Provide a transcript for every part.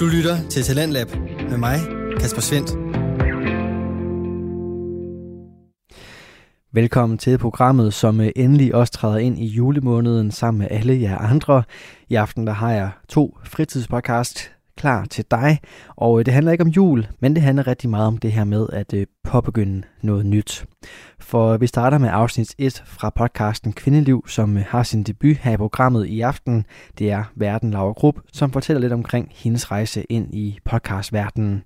Du lytter til Talentlab med mig, Kasper Svendt. Velkommen til programmet, som øh, endelig også træder ind i julemåneden sammen med alle jer andre. I aften der har jeg to fritidspodcast klar til dig, og øh, det handler ikke om jul, men det handler rigtig meget om det her med at øh, påbegynde noget nyt. For vi starter med afsnit 1 fra podcasten Kvindeliv, som øh, har sin debut her i programmet i aften. Det er Verden Laura Grupp, som fortæller lidt omkring hendes rejse ind i podcastverdenen.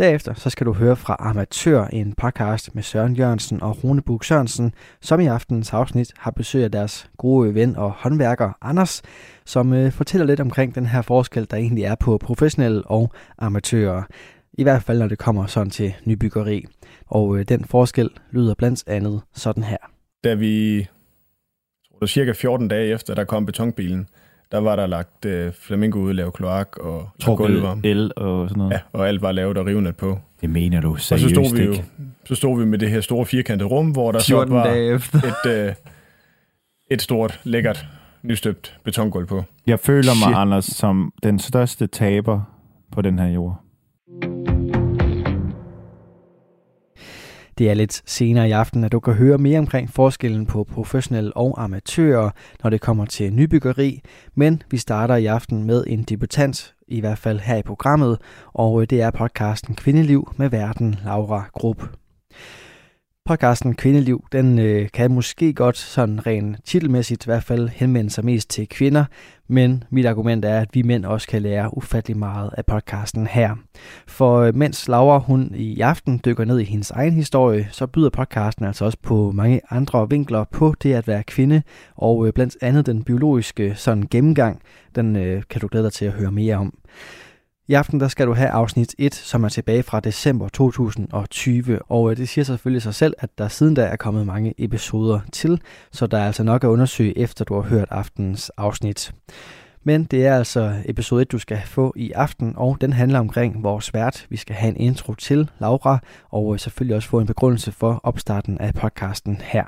Derefter så skal du høre fra Amatør, en podcast med Søren Jørgensen og Rune Bug Sørensen, som i aftenens afsnit har besøg af deres gode ven og håndværker Anders, som øh, fortæller lidt omkring den her forskel, der egentlig er på professionelle og amatører. I hvert fald når det kommer sådan til nybyggeri. Og øh, den forskel lyder blandt andet sådan her. Da vi, tror det cirka 14 dage efter, der kom betonbilen, der var der lagt øh, flamingo ud, lavet kloak og gulv. el og sådan noget. Ja, og alt var lavet og rivnet på. Det mener du seriøst og så stod vi jo, ikke? Så stod vi med det her store firkantede rum, hvor der så 14 var et, øh, et stort, lækkert, nystøbt betongulv på. Jeg føler mig, Shit. Anders, som den største taber på den her jord. Det er lidt senere i aften, at du kan høre mere omkring forskellen på professionelle og amatører, når det kommer til nybyggeri. Men vi starter i aften med en debutant, i hvert fald her i programmet, og øh, det er podcasten Kvindeliv med verden Laura Grupp. Podcasten Kvindeliv, den øh, kan måske godt sådan rent titelmæssigt i hvert fald henvende sig mest til kvinder, men mit argument er, at vi mænd også kan lære ufattelig meget af podcasten her. For øh, mens Laura hun i aften dykker ned i hendes egen historie, så byder podcasten altså også på mange andre vinkler på det at være kvinde, og øh, blandt andet den biologiske sådan gennemgang, den øh, kan du glæde dig til at høre mere om. I aften der skal du have afsnit 1, som er tilbage fra december 2020, og øh, det siger selvfølgelig sig selv, at der siden da er kommet mange episoder til, så der er altså nok at undersøge, efter du har hørt aftens afsnit. Men det er altså episode 1, du skal få i aften, og den handler omkring vores vært. Vi skal have en intro til Laura, og øh, selvfølgelig også få en begrundelse for opstarten af podcasten her.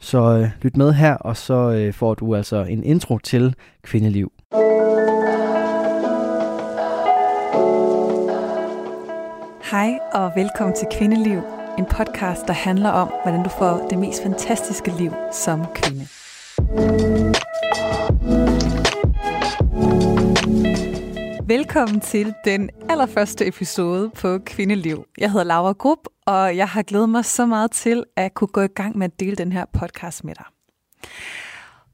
Så øh, lyt med her, og så øh, får du altså en intro til Kvindeliv. Hej og velkommen til Kvindeliv, en podcast, der handler om, hvordan du får det mest fantastiske liv som kvinde. Velkommen til den allerførste episode på Kvindeliv. Jeg hedder Laura Grupp, og jeg har glædet mig så meget til at kunne gå i gang med at dele den her podcast med dig.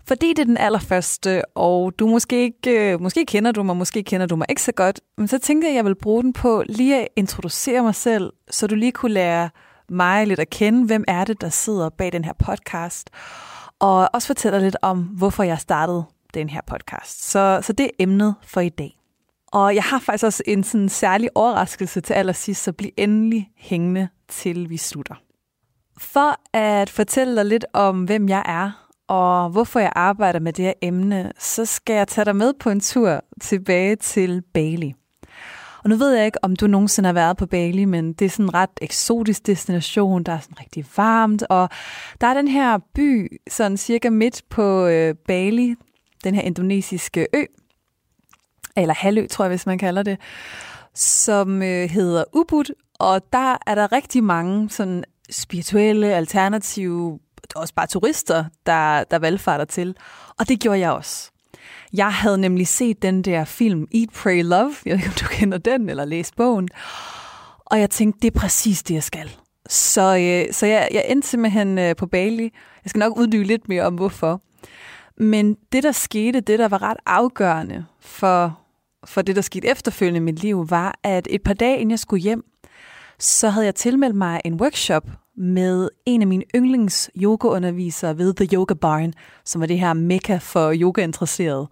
Fordi det er den allerførste, og du måske ikke, øh, måske kender du mig, måske kender du mig ikke så godt, men så tænkte jeg, at jeg vil bruge den på lige at introducere mig selv, så du lige kunne lære mig lidt at kende, hvem er det, der sidder bag den her podcast, og også fortælle lidt om, hvorfor jeg startede den her podcast. Så, så det er emnet for i dag. Og jeg har faktisk også en sådan særlig overraskelse til allersidst, så bliv endelig hængende til vi slutter. For at fortælle dig lidt om, hvem jeg er, og hvorfor jeg arbejder med det her emne, så skal jeg tage dig med på en tur tilbage til Bali. Og nu ved jeg ikke, om du nogensinde har været på Bali, men det er sådan en ret eksotisk destination, der er sådan rigtig varmt, og der er den her by, sådan cirka midt på øh, Bali, den her indonesiske ø, eller halvø, tror jeg, hvis man kalder det, som øh, hedder Ubud, og der er der rigtig mange sådan spirituelle, alternative også bare turister, der, der valgfarter til. Og det gjorde jeg også. Jeg havde nemlig set den der film Eat, Pray, Love. Jeg ved ikke, om du kender den, eller læst bogen. Og jeg tænkte, det er præcis det, jeg skal. Så, øh, så jeg, jeg endte simpelthen øh, på Bali. Jeg skal nok uddybe lidt mere om, hvorfor. Men det, der skete, det, der var ret afgørende for, for det, der skete efterfølgende i mit liv, var, at et par dage inden jeg skulle hjem, så havde jeg tilmeldt mig en workshop med en af mine yndlings yogaundervisere ved The Yoga Barn, som er det her mekka for yogainteresserede.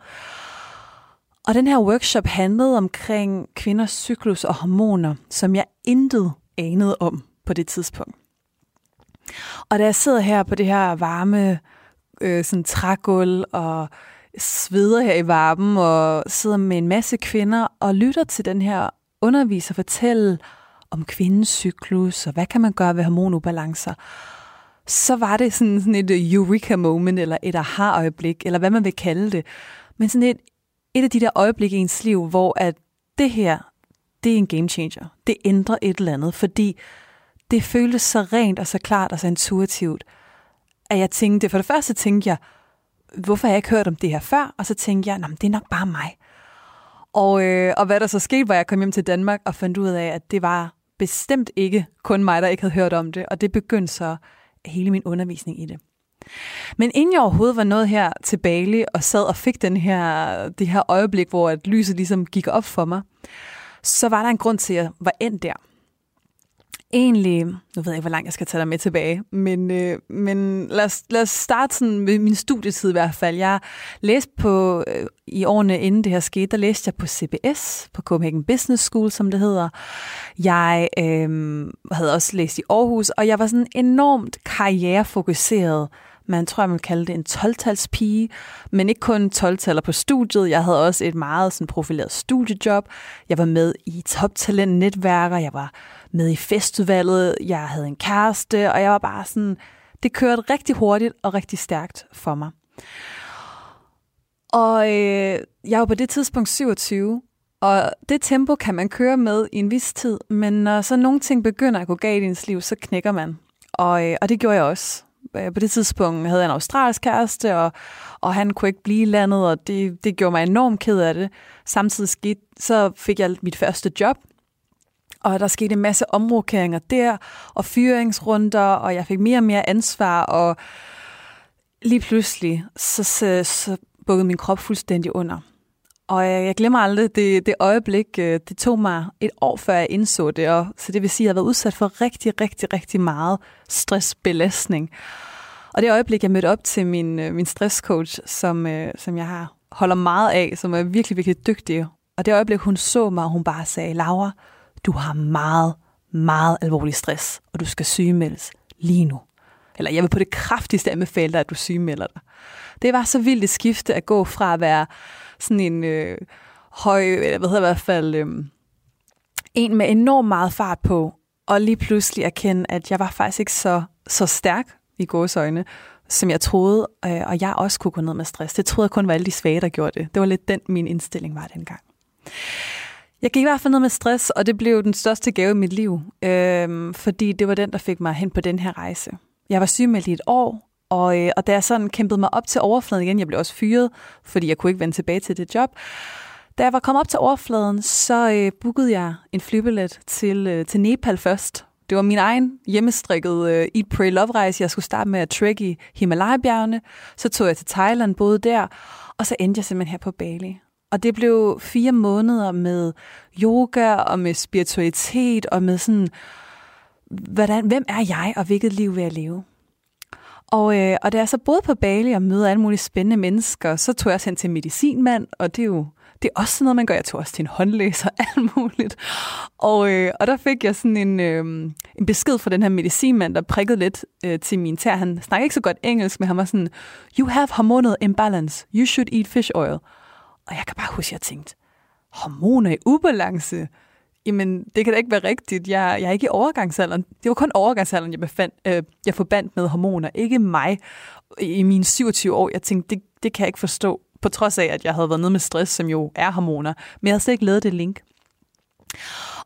Og den her workshop handlede omkring kvinders cyklus og hormoner, som jeg intet anede om på det tidspunkt. Og da jeg sidder her på det her varme øh, sådan trægulv og sveder her i varmen og sidder med en masse kvinder og lytter til den her underviser fortælle om kvindens cyklus, og hvad kan man gøre ved hormonubalancer, så var det sådan, sådan et eureka moment, eller et aha-øjeblik, eller hvad man vil kalde det. Men sådan et, et af de der øjeblikke i ens liv, hvor at det her, det er en game changer. Det ændrer et eller andet, fordi det føltes så rent og så klart og så intuitivt, at jeg tænkte, for det første tænkte jeg, hvorfor har jeg ikke hørt om det her før? Og så tænkte jeg, det er nok bare mig. Og, øh, og hvad der så skete, var jeg kom hjem til Danmark og fandt ud af, at det var bestemt ikke kun mig, der ikke havde hørt om det, og det begyndte så hele min undervisning i det. Men inden jeg overhovedet var nået her til Bali og sad og fik den her, det her øjeblik, hvor at lyset ligesom gik op for mig, så var der en grund til, at jeg var endt der egentlig, nu ved jeg ikke, hvor langt jeg skal tage dig med tilbage, men, øh, men lad, os, lad os starte sådan med min studietid i hvert fald. Jeg læste på, øh, i årene inden det her skete, der læste jeg på CBS, på Copenhagen Business School, som det hedder. Jeg øh, havde også læst i Aarhus, og jeg var sådan enormt karrierefokuseret man tror, jeg vil kalde det en 12-talspige, men ikke kun 12-taller på studiet. Jeg havde også et meget sådan, profileret studiejob. Jeg var med i toptalentnetværker. Jeg var med i festivalet, jeg havde en kæreste, og jeg var bare sådan, det kørte rigtig hurtigt og rigtig stærkt for mig. Og øh, jeg var på det tidspunkt 27, og det tempo kan man køre med i en vis tid, men når så nogle ting begynder at gå galt i ens liv, så knækker man. Og, øh, og det gjorde jeg også. Øh, på det tidspunkt havde jeg en australsk kæreste, og, og han kunne ikke blive landet, og det, det gjorde mig enormt ked af det. Samtidig skete, så fik jeg mit første job, og der skete en masse omrokeringer der, og fyringsrunder, og jeg fik mere og mere ansvar, og lige pludselig, så, så, så bukkede min krop fuldstændig under. Og jeg, jeg glemmer aldrig det, det øjeblik, øh, det tog mig et år før jeg indså det, og så det vil sige, at jeg har været udsat for rigtig, rigtig, rigtig meget stressbelastning. Og det øjeblik, jeg mødte op til min, øh, min stresscoach, som, øh, som jeg har holder meget af, som er virkelig, virkelig dygtig. Og det øjeblik, hun så mig, hun bare sagde, Laura, du har meget, meget alvorlig stress, og du skal sygemeldes lige nu. Eller jeg vil på det kraftigste anbefale dig, at du sygemelder dig. Det var så vildt et skifte at gå fra at være sådan en øh, høj, eller hvad hedder i hvert fald, øh, en med enormt meget fart på, og lige pludselig erkende, at jeg var faktisk ikke så, så stærk i øjne, som jeg troede, øh, og jeg også kunne gå ned med stress. Det troede jeg kun var alle de svage, der gjorde det. Det var lidt den, min indstilling var dengang. Jeg gik i hvert fald ned med stress, og det blev den største gave i mit liv, øh, fordi det var den, der fik mig hen på den her rejse. Jeg var sygemeldt i et år, og, øh, og da jeg sådan kæmpede mig op til overfladen igen, jeg blev også fyret, fordi jeg kunne ikke vende tilbage til det job, da jeg var kommet op til overfladen, så øh, bookede jeg en flybillet til, øh, til Nepal først. Det var min egen hjemmestrikket øh, Eat, Pray, Love-rejse. Jeg skulle starte med at trek i Himalaya-bjergene. Så tog jeg til Thailand, boede der, og så endte jeg simpelthen her på Bali. Og det blev fire måneder med yoga og med spiritualitet og med sådan, hvordan, hvem er jeg og hvilket liv vil jeg leve? Og, øh, og da jeg så boede på Bali og mødte alle mulige spændende mennesker, så tog jeg også hen til medicinmand, og det er jo det er også sådan noget, man gør. Jeg tog også til en håndlæser og alt muligt. Og, øh, og der fik jeg sådan en, øh, en besked fra den her medicinmand, der prikkede lidt øh, til min tær. Han snakker ikke så godt engelsk, men han var sådan, you have hormonal imbalance. You should eat fish oil. Og jeg kan bare huske, at jeg tænkte, hormoner i ubalance? Jamen, det kan da ikke være rigtigt. Jeg, jeg er ikke i overgangsalderen. Det var kun overgangsalderen, jeg, befandt, øh, jeg forbandt med hormoner, ikke mig i mine 27 år. Jeg tænkte, det, det kan jeg ikke forstå, på trods af, at jeg havde været nede med stress, som jo er hormoner. Men jeg havde slet ikke lavet det link.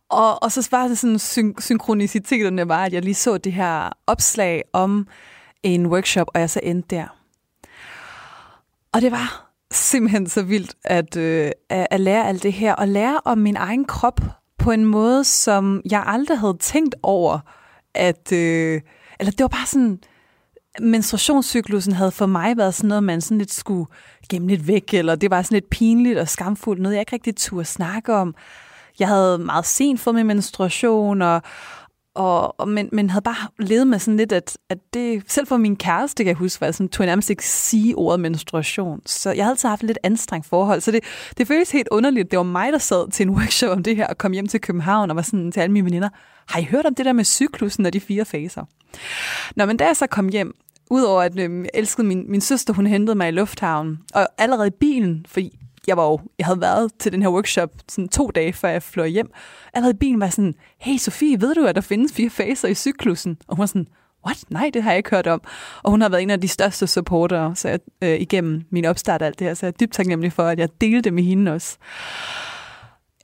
Og, og så var det sådan, syn- synkroniciteterne var, at jeg lige så det her opslag om en workshop, og jeg så endte der. Og det var simpelthen så vildt at, øh, at lære alt det her, og lære om min egen krop på en måde, som jeg aldrig havde tænkt over, at, øh, eller det var bare sådan, menstruationscyklusen havde for mig været sådan noget, man sådan lidt skulle gemme lidt væk, eller det var sådan lidt pinligt og skamfuldt, noget jeg ikke rigtig turde snakke om. Jeg havde meget sent fået min menstruation, og, og, og, men, men havde bare levet med sådan lidt, at, at det, selv for min kæreste, kan jeg huske, var sådan, tog jeg nærmest ikke sige ordet menstruation. Så jeg havde altid haft et lidt anstrengt forhold. Så det, det føles helt underligt. Det var mig, der sad til en workshop om det her, og kom hjem til København og var sådan til alle mine veninder, har I hørt om det der med cyklusen og de fire faser? Nå, men da jeg så kom hjem, udover at øh, jeg elskede min, min søster, hun hentede mig i lufthavnen, og allerede i bilen, fordi jeg var jo, jeg havde været til den her workshop sådan to dage, før jeg fløj hjem. Allerede i bilen var sådan, hey Sofie, ved du, at der findes fire faser i cyklusen? Og hun var sådan, what? Nej, det har jeg ikke hørt om. Og hun har været en af de største supportere så jeg, øh, igennem min opstart og alt det her, så jeg er dybt taknemmelig for, at jeg delte det med hende også.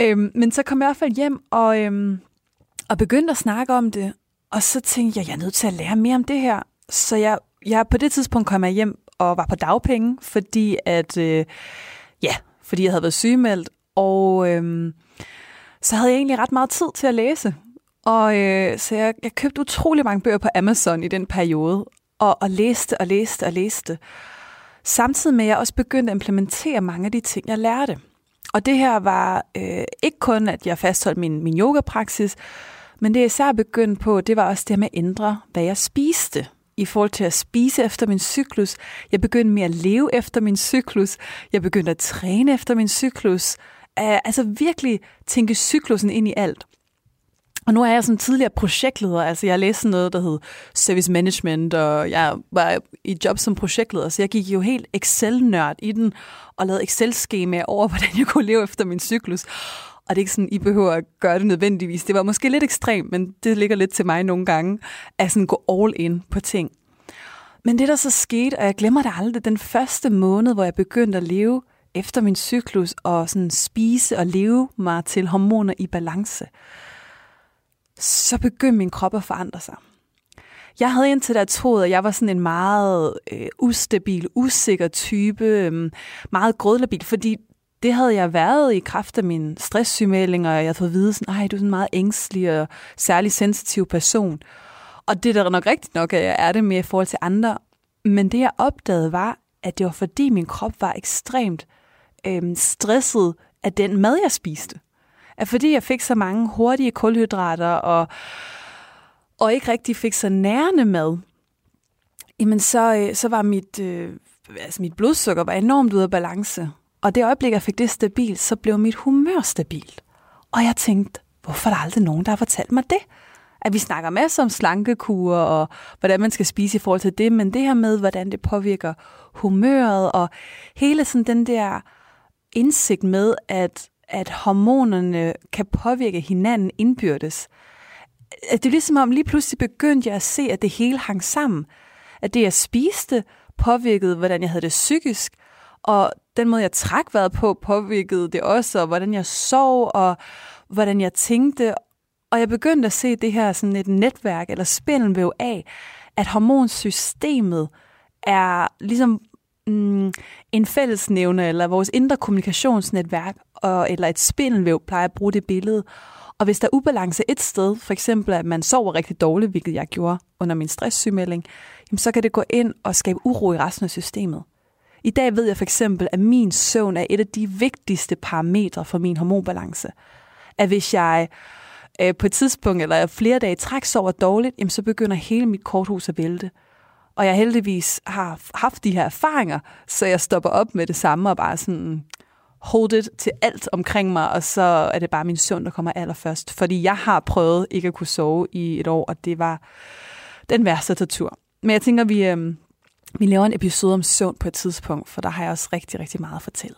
Øhm, men så kom jeg i hvert fald hjem og, øhm, og begyndte at snakke om det. Og så tænkte jeg, jeg er nødt til at lære mere om det her. Så jeg, jeg på det tidspunkt kom jeg hjem og var på dagpenge, fordi at, øh, ja, fordi jeg havde været sygemeldt. Og øhm, så havde jeg egentlig ret meget tid til at læse. Og øh, så jeg, jeg købte utrolig mange bøger på Amazon i den periode, og, og læste og læste og læste. Samtidig med, at jeg også begyndte at implementere mange af de ting, jeg lærte. Og det her var øh, ikke kun, at jeg fastholdt min, min yogapraksis, men det jeg især begyndte på, det var også det med at ændre, hvad jeg spiste i forhold til at spise efter min cyklus. Jeg begyndte med at leve efter min cyklus. Jeg begyndte at træne efter min cyklus. Uh, altså virkelig tænke cyklusen ind i alt. Og nu er jeg sådan tidligere projektleder, altså jeg læste noget, der hed Service Management, og jeg var i job som projektleder, så jeg gik jo helt Excel-nørd i den, og lavede Excel-skemaer over, hvordan jeg kunne leve efter min cyklus. Og det er ikke sådan, I behøver at gøre det nødvendigvis. Det var måske lidt ekstremt, men det ligger lidt til mig nogle gange, at sådan gå all in på ting. Men det, der så skete, og jeg glemmer det aldrig, den første måned, hvor jeg begyndte at leve efter min cyklus, og sådan spise og leve mig til hormoner i balance, så begyndte min krop at forandre sig. Jeg havde indtil da troet, at jeg var sådan en meget øh, ustabil, usikker type, øh, meget grødlabil, fordi det havde jeg været i kraft af min stresssygemelding, og jeg havde fået at vide, sådan, du er sådan en meget ængstelig og særlig sensitiv person. Og det er da nok rigtigt nok, at jeg er det mere i forhold til andre. Men det jeg opdagede var, at det var fordi min krop var ekstremt øh, stresset af den mad, jeg spiste at fordi jeg fik så mange hurtige kulhydrater og, og ikke rigtig fik så nærende mad, jamen så, øh, så var mit, øh, altså mit blodsukker var enormt ude af balance. Og det øjeblik, jeg fik det stabilt, så blev mit humør stabilt. Og jeg tænkte, hvorfor er der aldrig nogen, der har fortalt mig det? At vi snakker masser om slankekur og hvordan man skal spise i forhold til det, men det her med, hvordan det påvirker humøret og hele sådan den der indsigt med, at at hormonerne kan påvirke hinanden indbyrdes. Det er ligesom om lige pludselig begyndte jeg at se, at det hele hang sammen. At det, jeg spiste, påvirkede, hvordan jeg havde det psykisk, og den måde, jeg trak vejret på, påvirkede det også, og hvordan jeg sov, og hvordan jeg tænkte. Og jeg begyndte at se det her sådan et netværk, eller spindelvæv af, at hormonsystemet er ligesom mm, en fællesnævne, eller vores indre kommunikationsnetværk, og, eller et spindelvæv, plejer at bruge det billede. Og hvis der er ubalance et sted, for eksempel at man sover rigtig dårligt, hvilket jeg gjorde under min stresssygemelding, jamen så kan det gå ind og skabe uro i resten af systemet. I dag ved jeg for eksempel, at min søvn er et af de vigtigste parametre for min hormonbalance. At hvis jeg øh, på et tidspunkt eller flere dage træk sover dårligt, jamen så begynder hele mit korthus at vælte. Og jeg heldigvis har haft de her erfaringer, så jeg stopper op med det samme og bare sådan, hold it til alt omkring mig, og så er det bare min søvn, der kommer allerførst. Fordi jeg har prøvet ikke at kunne sove i et år, og det var den værste tortur. Men jeg tænker, vi, øh, vi laver en episode om søvn på et tidspunkt, for der har jeg også rigtig, rigtig meget at fortælle.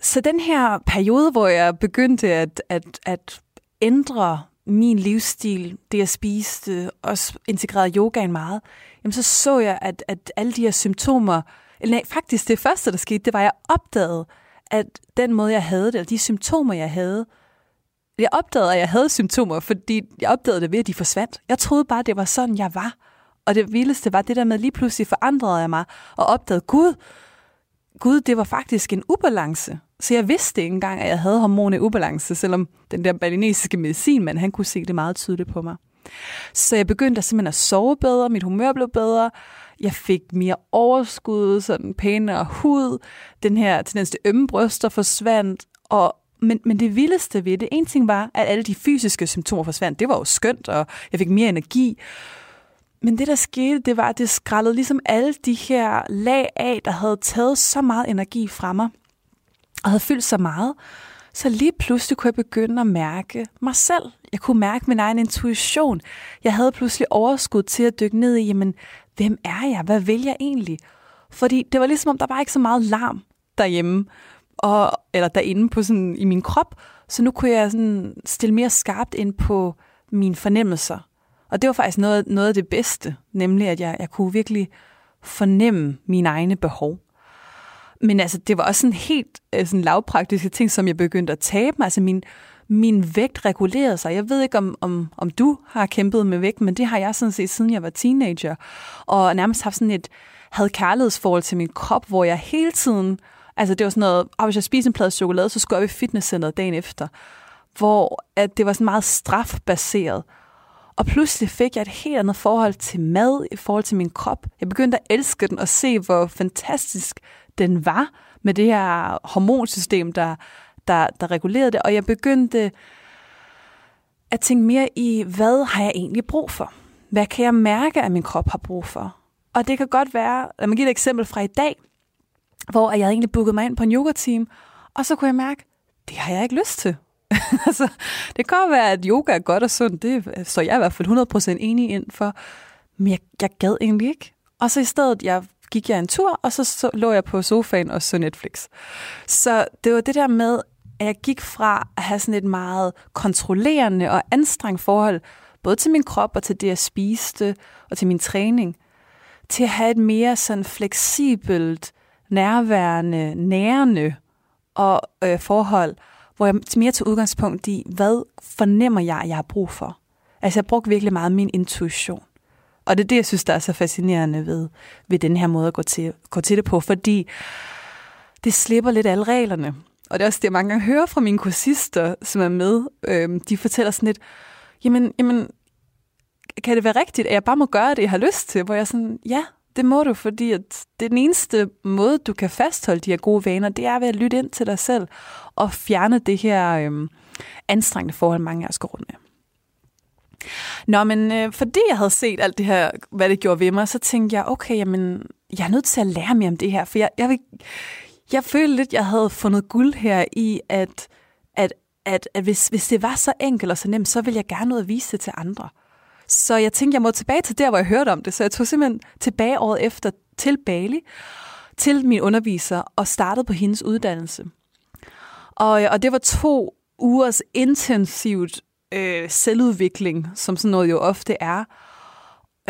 Så den her periode, hvor jeg begyndte at, at, at ændre min livsstil, det jeg spiste, også integrerede yogaen meget, jamen så så jeg, at, at alle de her symptomer, eller nej, faktisk det første, der skete, det var, at jeg opdagede, at den måde, jeg havde det, eller de symptomer, jeg havde, jeg opdagede, at jeg havde symptomer, fordi jeg opdagede det ved, at de forsvandt. Jeg troede bare, det var sådan, jeg var. Og det vildeste var det der med, at lige pludselig forandrede jeg mig, og opdagede, Gud, Gud, det var faktisk en ubalance. Så jeg vidste ikke engang, at jeg havde hormon i ubalance, selvom den der balinesiske medicinmand, han kunne se det meget tydeligt på mig. Så jeg begyndte simpelthen at sove bedre, mit humør blev bedre, jeg fik mere overskud, sådan pænere hud, den her tendens til ømme bryster forsvandt, og men, men det vildeste ved det, en ting var, at alle de fysiske symptomer forsvandt. Det var jo skønt, og jeg fik mere energi. Men det, der skete, det var, at det skrællede ligesom alle de her lag af, der havde taget så meget energi fra mig, og havde fyldt så meget. Så lige pludselig kunne jeg begynde at mærke mig selv. Jeg kunne mærke min egen intuition. Jeg havde pludselig overskud til at dykke ned i, jamen, hvem er jeg? Hvad vil jeg egentlig? Fordi det var ligesom om, der var ikke så meget larm derhjemme, og, eller derinde på sådan, i min krop. Så nu kunne jeg sådan stille mere skarpt ind på mine fornemmelser. Og det var faktisk noget, noget af det bedste, nemlig at jeg, jeg kunne virkelig fornemme mine egne behov. Men altså, det var også sådan helt øh, sådan lavpraktiske ting, som jeg begyndte at tabe mig. Altså min, min vægt regulerede sig. Jeg ved ikke, om, om, om du har kæmpet med vægt, men det har jeg sådan set, siden jeg var teenager. Og nærmest haft sådan et, havde kærlighedsforhold til min krop, hvor jeg hele tiden, altså det var sådan noget, og hvis jeg spiser en plade chokolade, så skulle jeg i fitnesscenteret dagen efter, hvor at det var sådan meget strafbaseret. Og pludselig fik jeg et helt andet forhold til mad, i forhold til min krop. Jeg begyndte at elske den og se, hvor fantastisk den var med det her hormonsystem, der, der, der regulerede det. Og jeg begyndte at tænke mere i, hvad har jeg egentlig brug for? Hvad kan jeg mærke, at min krop har brug for? Og det kan godt være, lad mig give et eksempel fra i dag, hvor jeg egentlig booket mig ind på en yoga-team, og så kunne jeg mærke, det har jeg ikke lyst til. altså, det kan godt være, at yoga er godt og sundt, det så jeg i hvert fald 100% enig ind for, men jeg, jeg gad egentlig ikke. Og så i stedet, jeg gik jeg en tur, og så, så lå jeg på sofaen og så Netflix. Så det var det der med, at jeg gik fra at have sådan et meget kontrollerende og anstrengt forhold, både til min krop og til det, jeg spiste, og til min træning, til at have et mere sådan fleksibelt, nærværende, nærende og øh, forhold, hvor jeg mere til udgangspunkt i, hvad fornemmer jeg, jeg har brug for. Altså jeg brugte virkelig meget min intuition. Og det er det, jeg synes, der er så fascinerende ved, ved den her måde at gå til, gå til det på, fordi det slipper lidt alle reglerne. Og det er også det, jeg mange gange hører fra mine kursister, som er med. Øhm, de fortæller sådan lidt, jamen, jamen, kan det være rigtigt, at jeg bare må gøre det, jeg har lyst til? Hvor jeg sådan, ja, det må du, fordi at det den eneste måde, du kan fastholde de her gode vaner, det er ved at lytte ind til dig selv og fjerne det her øhm, anstrengende forhold, mange af os går rundt med. Nå, men øh, fordi jeg havde set alt det her, hvad det gjorde ved mig, så tænkte jeg, okay, jamen, jeg er nødt til at lære mere om det her, for jeg, jeg, vil, jeg følte lidt, jeg havde fundet guld her i, at, at, at, at hvis, hvis det var så enkelt og så nemt, så ville jeg gerne ud at vise det til andre. Så jeg tænkte, jeg må tilbage til der, hvor jeg hørte om det. Så jeg tog simpelthen tilbage året efter til Bali, til min underviser, og startede på hendes uddannelse. Og, og det var to ugers intensivt øh, selvudvikling, som sådan noget jo ofte er.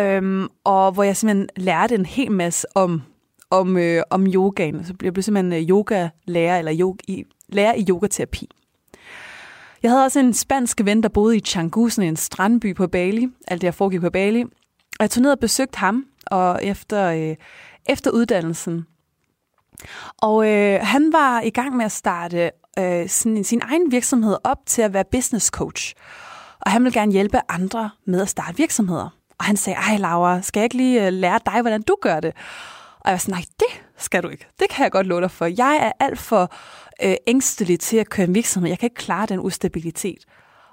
Øhm, og hvor jeg simpelthen lærte en hel masse om, om, øh, om yogaen. Så jeg blev simpelthen øh, yoga-lærer, eller yoga, i, lærer i yogaterapi. Jeg havde også en spansk ven, der boede i Canggu, sådan en strandby på Bali. Alt det jeg foregik på Bali. Og jeg tog ned og besøgte ham, og efter, øh, efter uddannelsen. Og øh, han var i gang med at starte øh, sin, sin egen virksomhed op til at være business coach. Og han ville gerne hjælpe andre med at starte virksomheder. Og han sagde, ej Laura, skal jeg ikke lige øh, lære dig, hvordan du gør det? Og jeg var sådan, nej, det skal du ikke. Det kan jeg godt love dig for. Jeg er alt for øh, ængstelig til at køre en virksomhed. Jeg kan ikke klare den ustabilitet.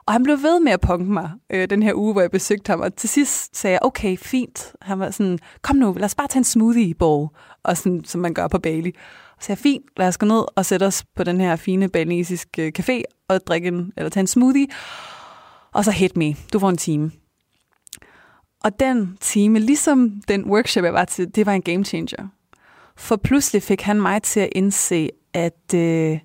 Og han blev ved med at punke mig øh, den her uge, hvor jeg besøgte ham. Og til sidst sagde jeg, okay, fint. Han var sådan, kom nu, lad os bare tage en smoothie bowl, og sådan, som man gør på Bali. Og så sagde jeg, fint, lad os gå ned og sætte os på den her fine balinesiske café og drikke en, eller tage en smoothie. Og så hit me, du får en time. Og den time, ligesom den workshop, jeg var til, det var en game changer. For pludselig fik han mig til at indse, at, øh,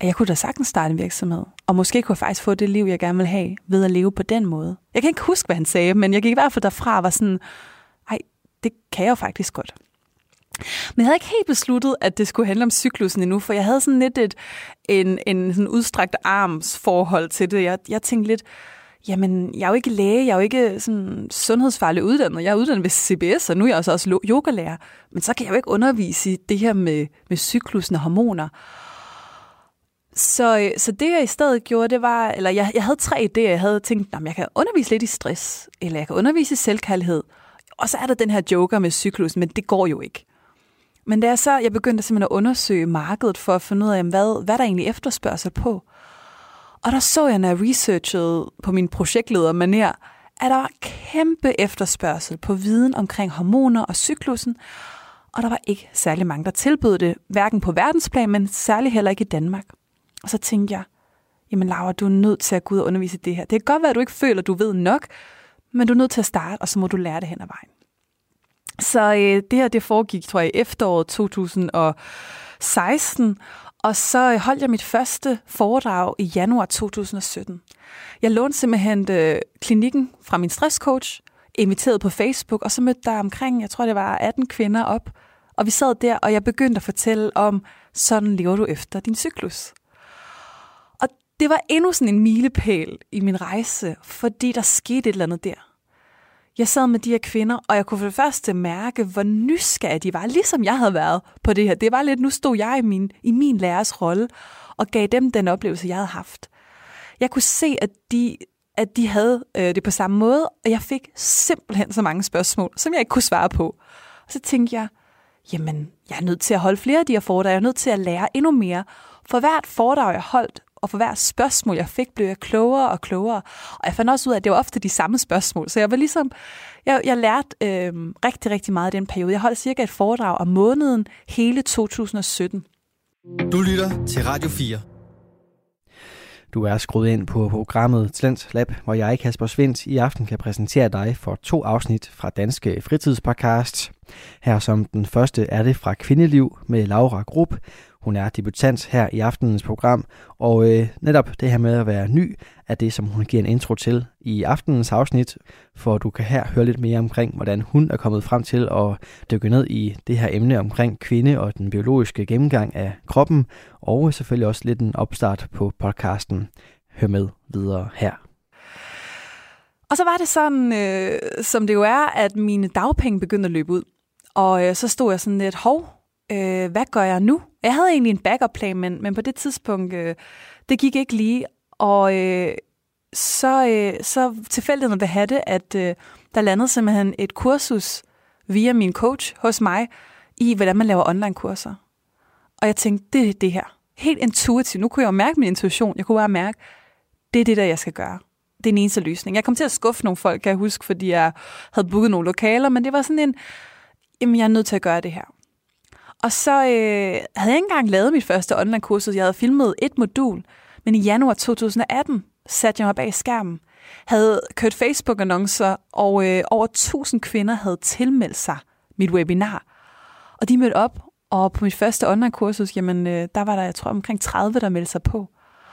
at jeg kunne da sagtens starte en virksomhed. Og måske kunne jeg faktisk få det liv, jeg gerne vil have, ved at leve på den måde. Jeg kan ikke huske, hvad han sagde, men jeg gik i hvert fald derfra og var sådan, ej, det kan jeg jo faktisk godt. Men jeg havde ikke helt besluttet, at det skulle handle om cyklusen endnu, for jeg havde sådan lidt et, en, en sådan udstrakt arms forhold til det. Jeg, jeg tænkte lidt, jamen, jeg er jo ikke læge, jeg er jo ikke sådan sundhedsfaglig uddannet. Jeg er uddannet ved CBS, og nu er jeg altså også, også yogalærer. Men så kan jeg jo ikke undervise i det her med, med cyklusen og hormoner. Så, øh, så det jeg i stedet gjorde, det var, eller jeg, jeg havde tre idéer. Jeg havde tænkt, at jeg kan undervise lidt i stress, eller jeg kan undervise i selvkærlighed. Og så er der den her joker med cyklusen, men det går jo ikke. Men da jeg så, jeg begyndte simpelthen at undersøge markedet for at finde ud af, hvad, hvad der egentlig efterspørgsel på. Og der så jeg, når jeg researchede på min projektleder maner, at der var kæmpe efterspørgsel på viden omkring hormoner og cyklusen, og der var ikke særlig mange, der tilbød det, hverken på verdensplan, men særlig heller ikke i Danmark. Og så tænkte jeg, jamen Laura, du er nødt til at gå ud og undervise det her. Det kan godt være, at du ikke føler, at du ved nok, men du er nødt til at starte, og så må du lære det hen ad vejen. Så øh, det her, det foregik, tror jeg, i efteråret 2016, og så holdt jeg mit første foredrag i januar 2017. Jeg lånte simpelthen øh, klinikken fra min stresscoach, inviteret på Facebook, og så mødte der omkring, jeg tror det var 18 kvinder op, Og vi sad der, og jeg begyndte at fortælle om, sådan lever du efter din cyklus. Og det var endnu sådan en milepæl i min rejse, fordi der skete et eller andet der. Jeg sad med de her kvinder, og jeg kunne for det første mærke, hvor nysgerrige de var, ligesom jeg havde været på det her. Det var lidt, nu stod jeg i min, i min lærers rolle, og gav dem den oplevelse, jeg havde haft. Jeg kunne se, at de, at de havde øh, det på samme måde, og jeg fik simpelthen så mange spørgsmål, som jeg ikke kunne svare på. Og så tænkte jeg, jamen, jeg er nødt til at holde flere af de her foredrag, jeg er nødt til at lære endnu mere. For hvert foredrag, jeg holdt, og for hver spørgsmål, jeg fik, blev jeg klogere og klogere. Og jeg fandt også ud af, at det var ofte de samme spørgsmål. Så jeg var ligesom, jeg, jeg lærte øh, rigtig, rigtig meget i den periode. Jeg holdt cirka et foredrag om måneden hele 2017. Du lytter til Radio 4. Du er skruet ind på programmet Talent Lab, hvor jeg, Kasper Svendt, i aften kan præsentere dig for to afsnit fra Danske Fritidspodcast. Her som den første er det fra Kvindeliv med Laura Grupp. Hun er debutant her i aftenens program, og øh, netop det her med at være ny, er det, som hun giver en intro til i aftenens afsnit, for du kan her høre lidt mere omkring, hvordan hun er kommet frem til at dykke ned i det her emne omkring kvinde og den biologiske gennemgang af kroppen, og selvfølgelig også lidt en opstart på podcasten. Hør med videre her. Og så var det sådan, øh, som det jo er, at mine dagpenge begyndte at løbe ud. Og øh, så stod jeg sådan lidt, hov, øh, hvad gør jeg nu? Jeg havde egentlig en backup-plan, men, men på det tidspunkt, øh, det gik ikke lige. Og øh, så, øh, så tilfældigheden vil have det, at øh, der landede simpelthen et kursus via min coach hos mig, i hvordan man laver online-kurser. Og jeg tænkte, det er det her. Helt intuitivt. Nu kunne jeg jo mærke min intuition. Jeg kunne bare mærke, det er det der, jeg skal gøre. Det er den eneste løsning. Jeg kom til at skuffe nogle folk, kan jeg huske, fordi jeg havde booket nogle lokaler, men det var sådan en, jamen jeg er nødt til at gøre det her. Og så øh, havde jeg ikke engang lavet mit første online-kursus. Jeg havde filmet et modul, men i januar 2018 satte jeg mig bag skærmen, havde kørt Facebook-annoncer, og øh, over 1000 kvinder havde tilmeldt sig mit webinar. Og de mødte op, og på mit første online-kursus, jamen, øh, der var der, jeg tror, omkring 30, der meldte sig på.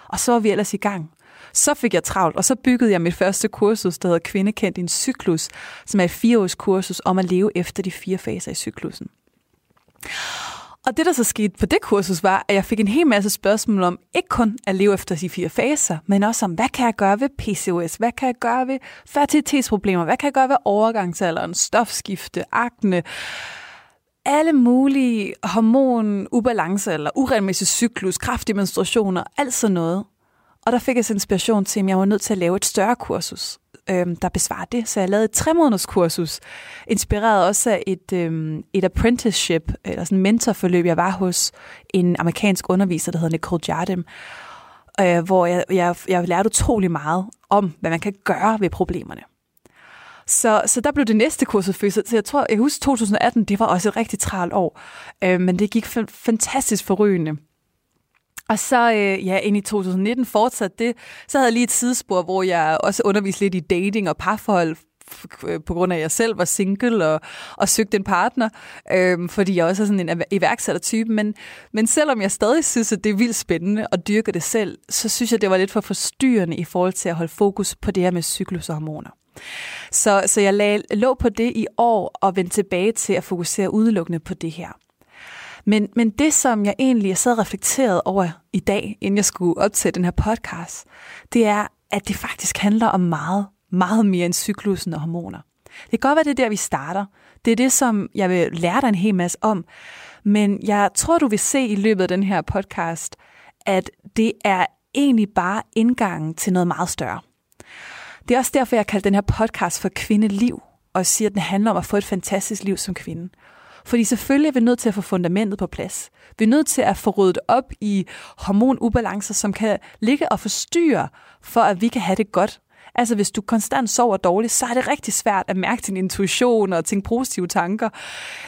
Og så var vi ellers i gang. Så fik jeg travlt, og så byggede jeg mit første kursus, der hedder Kvindekendt i en cyklus, som er et fireårs kursus om at leve efter de fire faser i cyklusen. Og det, der så skete på det kursus, var, at jeg fik en hel masse spørgsmål om, ikke kun at leve efter de fire faser, men også om, hvad kan jeg gøre ved PCOS? Hvad kan jeg gøre ved fertilitetsproblemer? Hvad kan jeg gøre ved overgangsalderen, stofskifte, akne? Alle mulige hormon, ubalance eller uregelmæssig cyklus, kraftige menstruationer, alt sådan noget. Og der fik jeg så inspiration til, at jeg var nødt til at lave et større kursus øh, der besvarer det. Så jeg lavede et tre måneders kursus, inspireret også af et, øh, et apprenticeship, eller sådan en mentorforløb, jeg var hos en amerikansk underviser, der hedder Nicole Jardim, øh, hvor jeg, jeg, jeg lærte utrolig meget om, hvad man kan gøre ved problemerne. Så, så der blev det næste kursus født. Så jeg tror, jeg husker 2018, det var også et rigtig travlt år. Øh, men det gik fantastisk forrygende. Og så øh, ja, ind i 2019 fortsatte det. Så havde jeg lige et sidespor, hvor jeg også underviste lidt i dating og parforhold, øh, på grund af, at jeg selv var single og, og søgte en partner, øhm, fordi jeg også er sådan en iværksættertype. Men, men selvom jeg stadig synes, at det er vildt spændende og dyrke det selv, så synes jeg, det var lidt for forstyrrende i forhold til at holde fokus på det her med cyklus og hormoner. Så, så jeg lag, lå på det i år og vendte tilbage til at fokusere udelukkende på det her. Men, men det, som jeg egentlig sad reflekteret over i dag, inden jeg skulle optage den her podcast, det er, at det faktisk handler om meget, meget mere end cyklusen og hormoner. Det kan godt være, det er der, vi starter. Det er det, som jeg vil lære dig en hel masse om. Men jeg tror, du vil se i løbet af den her podcast, at det er egentlig bare indgangen til noget meget større. Det er også derfor, jeg kalder den her podcast for Kvindeliv, og siger, at den handler om at få et fantastisk liv som kvinde. Fordi selvfølgelig er vi nødt til at få fundamentet på plads. Vi er nødt til at få ryddet op i hormonubalancer, som kan ligge og forstyrre, for at vi kan have det godt. Altså hvis du konstant sover dårligt, så er det rigtig svært at mærke din intuition og tænke positive tanker.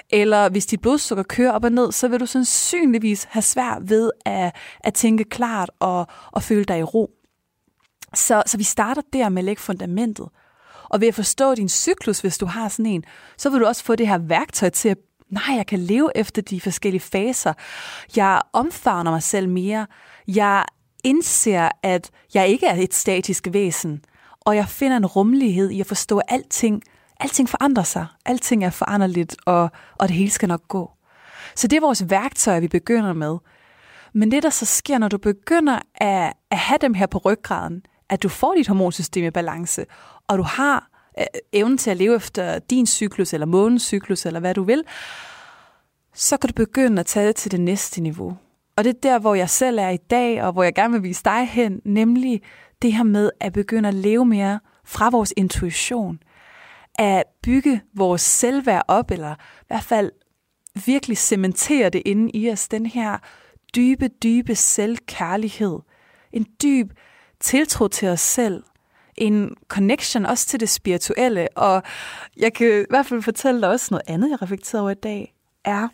Eller hvis dit blodsukker kører op og ned, så vil du sandsynligvis have svært ved at, at tænke klart og, og føle dig i ro. Så, så vi starter der med at lægge fundamentet. Og ved at forstå din cyklus, hvis du har sådan en, så vil du også få det her værktøj til at nej, jeg kan leve efter de forskellige faser. Jeg omfavner mig selv mere. Jeg indser, at jeg ikke er et statisk væsen. Og jeg finder en rummelighed i at forstå, at alting, alting forandrer sig. Alting er foranderligt, og, og det hele skal nok gå. Så det er vores værktøj, vi begynder med. Men det, der så sker, når du begynder at, at have dem her på ryggraden, at du får dit hormonsystem i balance, og du har Øh, evnen til at leve efter din cyklus, eller månens cyklus, eller hvad du vil, så kan du begynde at tage det til det næste niveau. Og det er der, hvor jeg selv er i dag, og hvor jeg gerne vil vise dig hen, nemlig det her med at begynde at leve mere fra vores intuition. At bygge vores selvværd op, eller i hvert fald virkelig cementere det inde i os, den her dybe, dybe selvkærlighed. En dyb tiltro til os selv. En connection også til det spirituelle. Og jeg kan i hvert fald fortælle dig også noget andet, jeg reflekterer over i dag, er,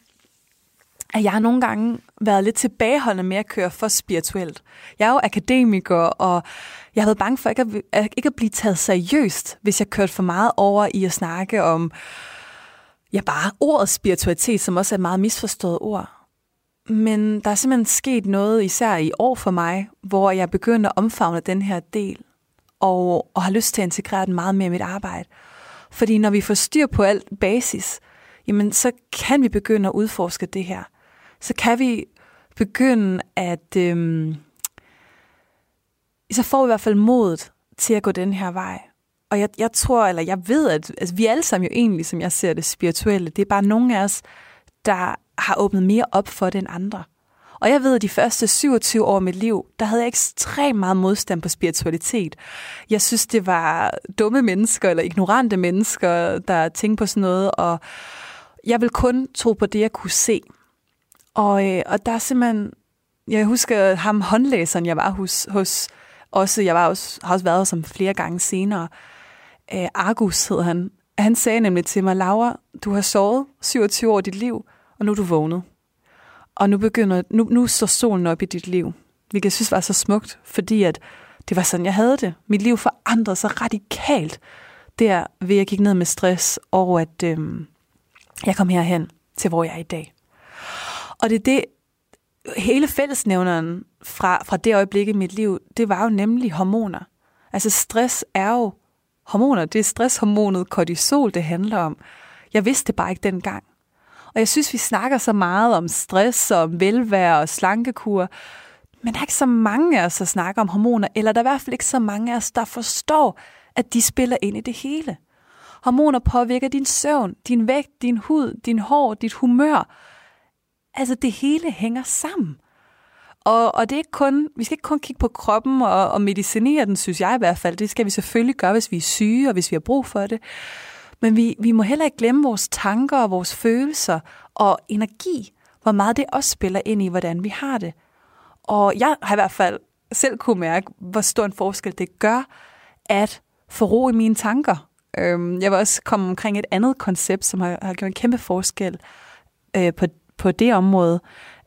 at jeg har nogle gange været lidt tilbageholdende med at køre for spirituelt. Jeg er jo akademiker, og jeg har været bange for ikke at, ikke at blive taget seriøst, hvis jeg kørte for meget over i at snakke om ja, bare ordet spiritualitet, som også er et meget misforstået ord. Men der er simpelthen sket noget, især i år for mig, hvor jeg begyndte at omfavne den her del, og, og har lyst til at integrere den meget mere i mit arbejde. Fordi når vi får styr på alt basis, jamen så kan vi begynde at udforske det her. Så kan vi begynde at... Øhm, så får vi i hvert fald modet til at gå den her vej. Og jeg, jeg tror, eller jeg ved, at altså, vi alle sammen jo egentlig, som jeg ser det, spirituelle. Det er bare nogle af os, der har åbnet mere op for det end andre. Og jeg ved, at de første 27 år af mit liv, der havde jeg ekstremt meget modstand på spiritualitet. Jeg synes, det var dumme mennesker eller ignorante mennesker, der tænkte på sådan noget, og jeg vil kun tro på det, jeg kunne se. Og, øh, og der er simpelthen, jeg husker ham håndlæseren, jeg var hos, hos også, jeg var også, har også været som flere gange senere, øh, Argus hed han. Han sagde nemlig til mig, Laura, du har sovet 27 år i dit liv, og nu er du vågnet. Og nu begynder, nu, nu står solen op i dit liv. Hvilket jeg synes var så smukt, fordi at det var sådan, jeg havde det. Mit liv forandrede sig radikalt, der ved jeg gik ned med stress, og at øhm, jeg kom herhen til, hvor jeg er i dag. Og det er det, hele fællesnævneren fra, fra det øjeblik i mit liv, det var jo nemlig hormoner. Altså stress er jo hormoner. Det er stresshormonet kortisol, det handler om. Jeg vidste det bare ikke dengang. Og jeg synes, vi snakker så meget om stress og om velvære og slankekur, men der er ikke så mange af os, der snakker om hormoner, eller der er i hvert fald ikke så mange af os, der forstår, at de spiller ind i det hele. Hormoner påvirker din søvn, din vægt, din hud, din hår, dit humør. Altså det hele hænger sammen. Og, og det er ikke kun, vi skal ikke kun kigge på kroppen og, og medicinere den, synes jeg i hvert fald. Det skal vi selvfølgelig gøre, hvis vi er syge og hvis vi har brug for det. Men vi, vi må heller ikke glemme vores tanker og vores følelser og energi, hvor meget det også spiller ind i, hvordan vi har det. Og jeg har i hvert fald selv kunne mærke, hvor stor en forskel det gør, at få ro i mine tanker. Øhm, jeg vil også komme omkring et andet koncept, som har, har gjort en kæmpe forskel øh, på, på det område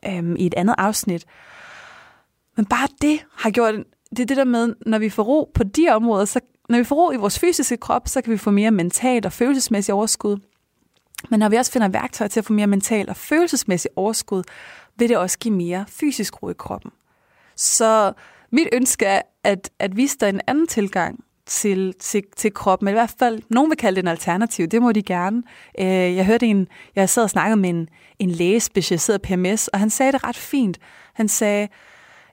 øhm, i et andet afsnit. Men bare det har gjort, det er det der med, når vi får ro på de områder, så når vi får ro i vores fysiske krop, så kan vi få mere mentalt og følelsesmæssigt overskud. Men når vi også finder værktøjer til at få mere mental og følelsesmæssigt overskud, vil det også give mere fysisk ro i kroppen. Så mit ønske er, at, at vise dig en anden tilgang til, til, til kroppen, eller i hvert fald, nogen vil kalde det en alternativ, det må de gerne. Øh, jeg hørte en, jeg sad og snakkede med en, en læge specialiseret PMS, og han sagde det ret fint. Han sagde,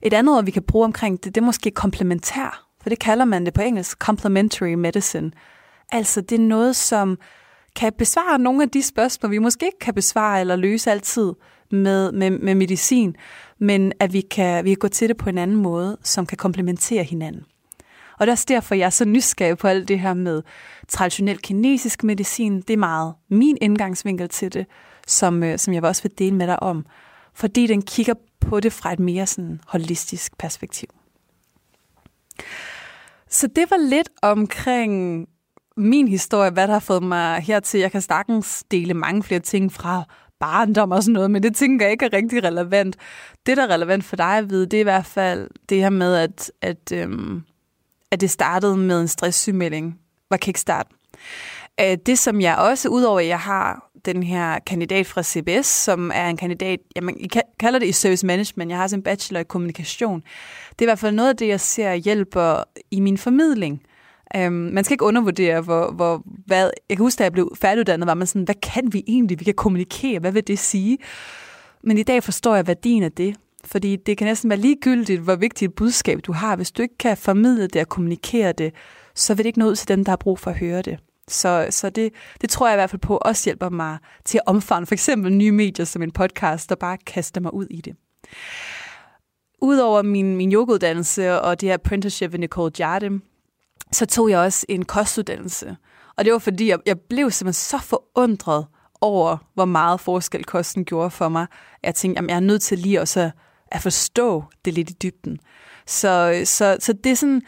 et andet ord, vi kan bruge omkring det, det er måske komplementær, for det kalder man det på engelsk, complementary medicine. Altså, det er noget, som kan besvare nogle af de spørgsmål, vi måske ikke kan besvare eller løse altid med, med, med medicin, men at vi kan, vi kan gå til det på en anden måde, som kan komplementere hinanden. Og det er også derfor, jeg er så nysgerrig på alt det her med traditionel kinesisk medicin. Det er meget min indgangsvinkel til det, som, øh, som jeg også vil dele med dig om. Fordi den kigger på det fra et mere sådan holistisk perspektiv. Så det var lidt omkring min historie, hvad der har fået mig hertil. Jeg kan sagtens dele mange flere ting fra barndom og sådan noget, men det tænker jeg ikke er rigtig relevant. Det, der er relevant for dig at vide, det er i hvert fald det her med, at, at, øhm, at det startede med en stresssygemelding, var kickstart. Øh, det, som jeg også, udover at jeg har den her kandidat fra CBS, som er en kandidat, jamen, I kalder det i service management, jeg har også en bachelor i kommunikation. Det er i hvert fald noget af det, jeg ser hjælper i min formidling. Um, man skal ikke undervurdere, hvor, hvor, hvad... Jeg kan huske, da jeg blev færdiguddannet, var man sådan, hvad kan vi egentlig? Vi kan kommunikere, hvad vil det sige? Men i dag forstår jeg værdien af det, fordi det kan næsten være ligegyldigt, hvor vigtigt et budskab du har. Hvis du ikke kan formidle det og kommunikere det, så vil det ikke nå ud til dem, der har brug for at høre det. Så, så det, det tror jeg i hvert fald på også hjælper mig til at omfavne for eksempel nye medier som en podcast, der bare kaster mig ud i det. Udover min, min yogauddannelse og det her apprenticeship ved Nicole Jardim, så tog jeg også en kostuddannelse. Og det var fordi, jeg, jeg blev simpelthen så forundret over, hvor meget forskel kosten gjorde for mig. Jeg tænkte, at jeg er nødt til lige også at forstå det lidt i dybden. Så, så, så det er sådan,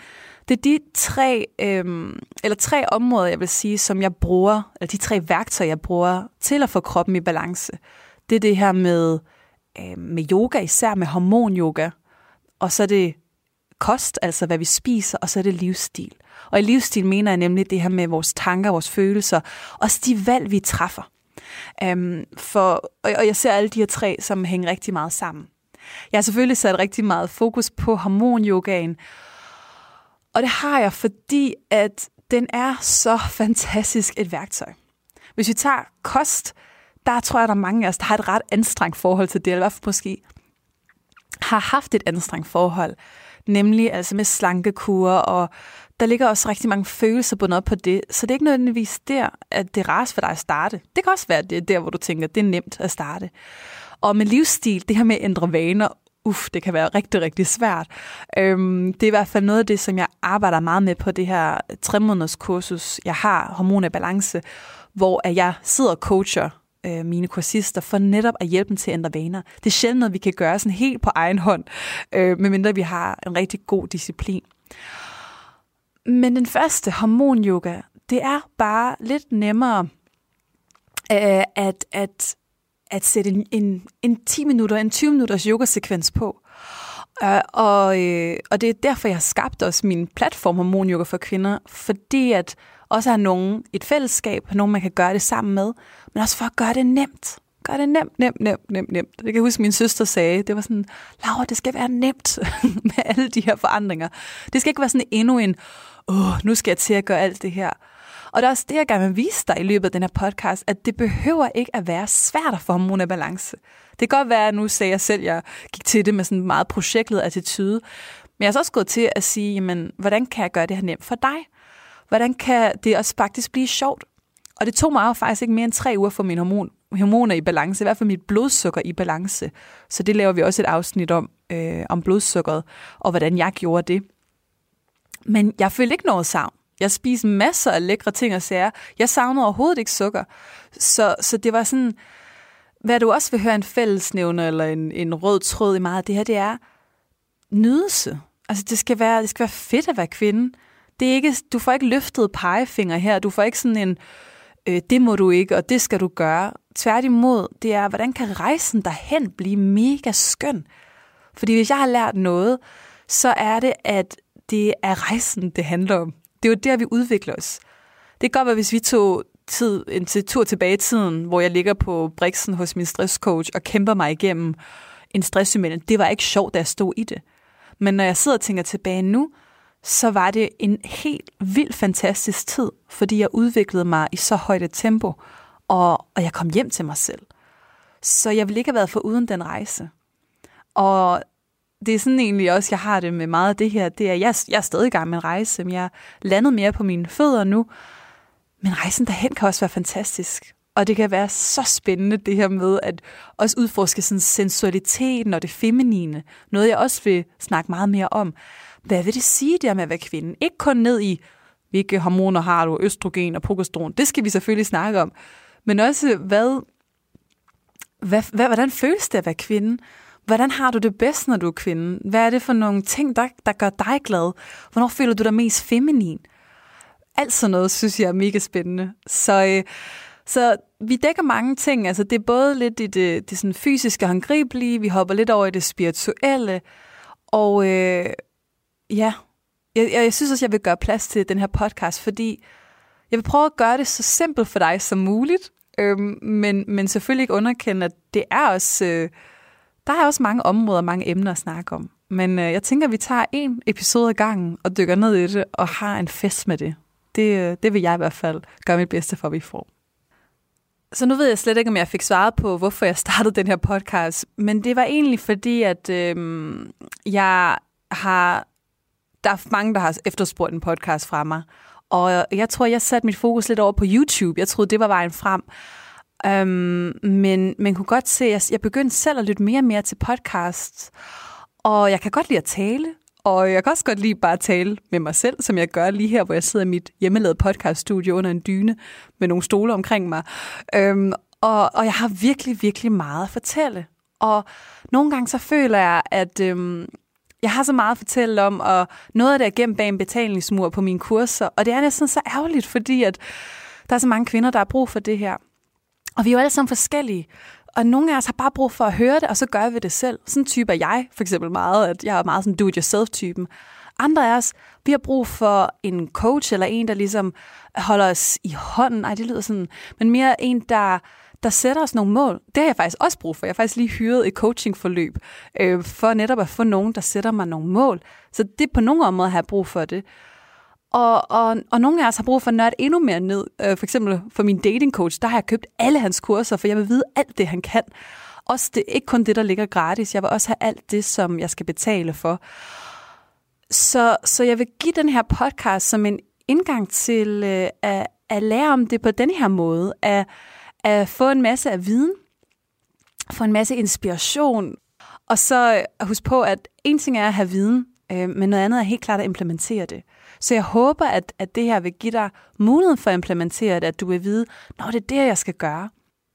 det er de tre, øhm, eller tre områder, jeg vil sige, som jeg bruger, eller de tre værktøjer, jeg bruger til at få kroppen i balance. Det er det her med, øh, med yoga, især med hormonyoga, og så er det kost, altså hvad vi spiser, og så er det livsstil. Og i livsstil mener jeg nemlig det her med vores tanker, vores følelser, og de valg, vi træffer. Øhm, for, og, og jeg ser alle de her tre, som hænger rigtig meget sammen. Jeg har selvfølgelig sat rigtig meget fokus på hormonyogaen, og det har jeg, fordi at den er så fantastisk et værktøj. Hvis vi tager kost, der tror jeg, der er mange af os, der har et ret anstrengt forhold til det, eller i hvert fald måske har haft et anstrengt forhold, nemlig altså med slankekur, og der ligger også rigtig mange følelser bundet op på det, så det er ikke nødvendigvis der, at det er for dig at starte. Det kan også være, at det er der, hvor du tænker, at det er nemt at starte. Og med livsstil, det her med at ændre vaner, uff, det kan være rigtig, rigtig svært. Øhm, det er i hvert fald noget af det, som jeg arbejder meget med på det her tre måneders kursus, jeg har, Hormon Balance, hvor jeg sidder og coacher øh, mine kursister for netop at hjælpe dem til at ændre vaner. Det er sjældent noget, vi kan gøre sådan helt på egen hånd, øh, medmindre vi har en rigtig god disciplin. Men den første, hormonyoga, det er bare lidt nemmere øh, at, at, at sætte en, en, en 10 minutter, en 20 minutters yogasekvens på. Uh, og, øh, og det er derfor, jeg har skabt også min platform Hormon Yoga for Kvinder, fordi at også har nogen et fællesskab, nogen man kan gøre det sammen med, men også for at gøre det nemt. Gør det nemt, nemt, nemt, nemt, nemt. Det kan jeg huske, min søster sagde, det var sådan, Laura, det skal være nemt med alle de her forandringer. Det skal ikke være sådan endnu en, åh, nu skal jeg til at gøre alt det her. Og det er også det, jeg gerne vil vise dig i løbet af den her podcast, at det behøver ikke at være svært at få hormoner balance. Det kan godt være, at nu sagde jeg selv, at jeg gik til det med sådan en meget projektlet attitude. Men jeg er så også gået til at sige, jamen, hvordan kan jeg gøre det her nemt for dig? Hvordan kan det også faktisk blive sjovt? Og det tog mig jo faktisk ikke mere end tre uger for mine hormon, hormoner i balance, i hvert fald mit blodsukker i balance. Så det laver vi også et afsnit om, øh, om blodsukkeret, og hvordan jeg gjorde det. Men jeg følte ikke noget savn. Jeg spiste masser af lækre ting og sager. Jeg savnede overhovedet ikke sukker. Så, så det var sådan, hvad du også vil høre en fællesnævner eller en, en rød tråd i meget af det her, det er nydelse. Altså det skal være, det skal være fedt at være kvinde. Det er ikke, du får ikke løftet pegefinger her. Du får ikke sådan en, øh, det må du ikke, og det skal du gøre. Tværtimod, det er, hvordan kan rejsen derhen blive mega skøn? Fordi hvis jeg har lært noget, så er det, at det er rejsen, det handler om. Det er jo der, vi udvikler os. Det kan godt være, hvis vi tog tid, en tur tilbage i tiden, hvor jeg ligger på briksen hos min stresscoach og kæmper mig igennem en stresssymptom. Det var ikke sjovt, da jeg stod i det. Men når jeg sidder og tænker tilbage nu, så var det en helt vild fantastisk tid, fordi jeg udviklede mig i så højt et tempo, og, og jeg kom hjem til mig selv. Så jeg ville ikke have været for uden den rejse. Og det er sådan egentlig også, jeg har det med meget af det her, det er, jeg, jeg er stadig i gang med en rejse, men jeg er landet mere på mine fødder nu, men rejsen derhen kan også være fantastisk. Og det kan være så spændende, det her med at også udforske sådan sensualiteten og det feminine. Noget, jeg også vil snakke meget mere om. Hvad vil det sige der med at være kvinde? Ikke kun ned i, hvilke hormoner har du, østrogen og progesteron. Det skal vi selvfølgelig snakke om. Men også, hvad, hvad, hvad, hvordan føles det at være kvinde? Hvordan har du det bedst, når du er kvinde? Hvad er det for nogle ting, der, der gør dig glad? Hvornår føler du dig mest feminin? Alt sådan noget, synes jeg er mega spændende. Så, øh, så vi dækker mange ting. Altså, det er både lidt i det, det sådan fysiske håndgribelige, vi hopper lidt over i det spirituelle, og øh, ja, jeg, jeg synes også, jeg vil gøre plads til den her podcast, fordi jeg vil prøve at gøre det så simpelt for dig som muligt, øh, men, men selvfølgelig ikke underkende, at det er også, øh, der er også mange områder, mange emner at snakke om. Men øh, jeg tænker, at vi tager en episode ad gangen og dykker ned i det og har en fest med det. Det, øh, det vil jeg i hvert fald gøre mit bedste for, at vi får. Så nu ved jeg slet ikke, om jeg fik svaret på, hvorfor jeg startede den her podcast. Men det var egentlig fordi, at øhm, jeg har... Der er mange, der har efterspurgt en podcast fra mig. Og jeg tror, jeg satte mit fokus lidt over på YouTube. Jeg troede, det var vejen frem. Øhm, men man kunne godt se, at jeg begyndte selv at lytte mere og mere til podcasts. Og jeg kan godt lide at tale, og jeg kan også godt lide bare at tale med mig selv, som jeg gør lige her, hvor jeg sidder i mit hjemmelavede podcaststudie under en dyne med nogle stole omkring mig. Øhm, og, og jeg har virkelig, virkelig meget at fortælle. Og nogle gange så føler jeg, at øhm, jeg har så meget at fortælle om, og noget af det er gemt bag en betalingsmur på mine kurser. Og det er næsten så ærgerligt, fordi at der er så mange kvinder, der har brug for det her. Og vi er jo alle sammen forskellige. Og nogle af os har bare brug for at høre det, og så gør vi det selv. Sådan en type er jeg for eksempel meget, at jeg er meget sådan do-it-yourself-typen. Andre af os, vi har brug for en coach eller en, der ligesom holder os i hånden. Nej, det lyder sådan, men mere en, der, der sætter os nogle mål. Det har jeg faktisk også brug for. Jeg har faktisk lige hyret et coachingforløb øh, for netop at få nogen, der sætter mig nogle mål. Så det på nogle områder har jeg brug for det. Og, og, og nogle af os har brug for at nørde endnu mere ned. Øh, for eksempel for min dating coach, der har jeg købt alle hans kurser, for jeg vil vide alt det, han kan. Også det, ikke kun det, der ligger gratis. Jeg vil også have alt det, som jeg skal betale for. Så, så jeg vil give den her podcast som en indgang til øh, at, at lære om det på den her måde. At, at få en masse af viden, få en masse inspiration, og så øh, husk på, at en ting er at have viden, øh, men noget andet er helt klart at implementere det. Så jeg håber, at, at det her vil give dig muligheden for at implementere det, at du vil vide, når det er det, jeg skal gøre.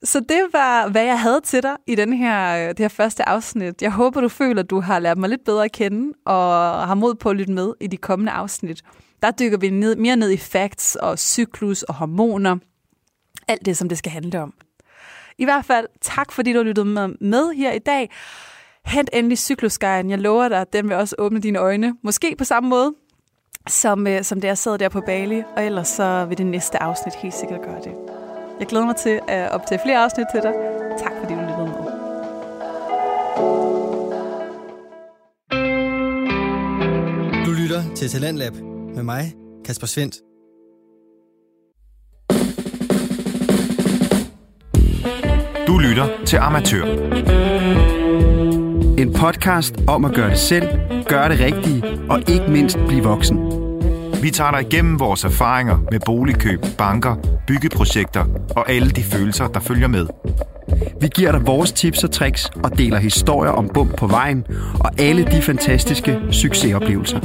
Så det var, hvad jeg havde til dig i den her, øh, det her første afsnit. Jeg håber, du føler, at du har lært mig lidt bedre at kende, og har mod på at lytte med i de kommende afsnit. Der dykker vi ned, mere ned i facts og cyklus og hormoner. Alt det, som det skal handle om. I hvert fald, tak fordi du lyttede med, med her i dag. Hent endelig cyklusguiden. Jeg lover dig, at den vil også åbne dine øjne. Måske på samme måde, som, øh, som det jeg sad der på Bali, og ellers så vil det næste afsnit helt sikkert gøre det. Jeg glæder mig til at optage flere afsnit til dig. Tak fordi du lyttede med. Du lytter til Talentlab med mig, Kasper Svendt. Du lytter til Amatør. En podcast om at gøre det selv, gøre det rigtige og ikke mindst blive voksen. Vi tager dig igennem vores erfaringer med boligkøb, banker, byggeprojekter og alle de følelser, der følger med. Vi giver dig vores tips og tricks og deler historier om bump på vejen og alle de fantastiske succesoplevelser.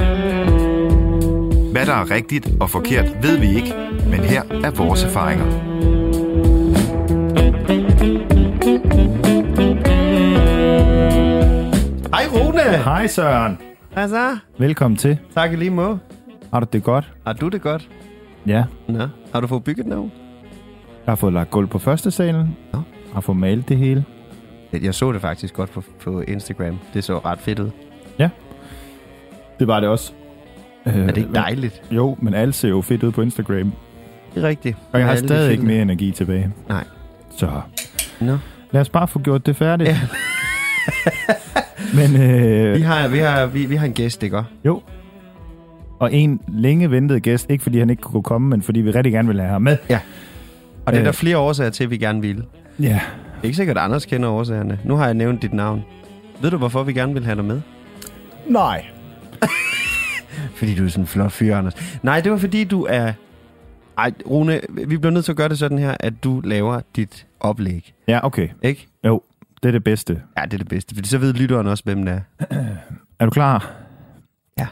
Hvad der er rigtigt og forkert, ved vi ikke, men her er vores erfaringer. Hej Søren. Hvad så? Velkommen til. Tak i lige måde. Har du det godt? Har du det godt? Ja. Nå. Har du fået bygget noget? Jeg har fået lagt gulv på første salen. Nå. Har fået malet det hele. Jeg så det faktisk godt på, på Instagram. Det så ret fedt ud. Det var det også. Øh, Er det ikke dejligt? men- Jo, men alt ser jo fedt ud på Instagram. Det er rigtigt. Og jeg har stadig ikke mere energi tilbage. Nej. Så Nå. lad os bare få gjort det færdigt. Ja. men øh, Vi har, vi, har, vi, vi har en gæst, ikke jo. Og en længe ventet gæst, ikke fordi han ikke kunne komme, men fordi vi rigtig gerne ville have ham med. Og det er Øh. der flere årsager til, at vi gerne vil. Ja. Det er ikke sikkert, at Anders kender årsagerne. Nu har jeg nævnt dit navn. Ved du, hvorfor vi gerne vil have dig med? Nej. Fordi du er sådan en flot fyr, Anders. Nej, det var fordi, du er... Ej, Rune, vi bliver nødt til at gøre det sådan her, at du laver dit oplæg. Ja, okay. Ikke? Det er det bedste. Ja, det er det bedste. Fordi så ved lytteren også, hvem det er. Er du klar? Ja.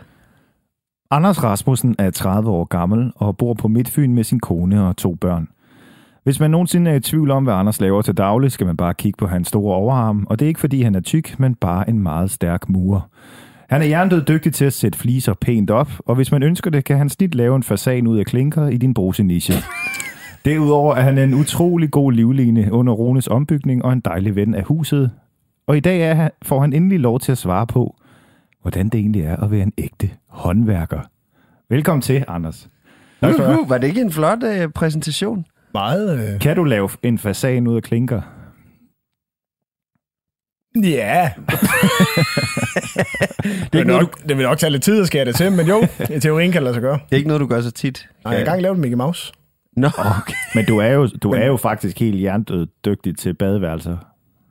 Anders Rasmussen er 30 år gammel og bor på Midtfyn med sin kone og to børn. Hvis man nogensinde er i tvivl om, hvad Anders laver til daglig, skal man bare kigge på hans store overarm, og det er ikke fordi han er tyk, men bare en meget stærk murer. Han er jerndød dygtig til at sætte fliser pænt op, og hvis man ønsker det, kan han snit lave en fasan ud af klinker i din bruseniche. Derudover er han en utrolig god livline under Rones ombygning og en dejlig ven af huset. Og i dag er han, får han endelig lov til at svare på, hvordan det egentlig er at være en ægte håndværker. Velkommen til, Anders. Du. Uhuh, var det ikke en flot øh, præsentation? Meget... Øh... Kan du lave en fasan ud af klinker? Ja. det, er nok, det vil nok tage lidt tid at skære det til, men jo, i teorien kan det lade sig gøre. Det er ikke noget, du gør så tit. Nej, jeg har engang lavet en Mickey Mouse. Nå, Okay. Men du er jo, du er jo faktisk helt hjernedød dygtig til badeværelser.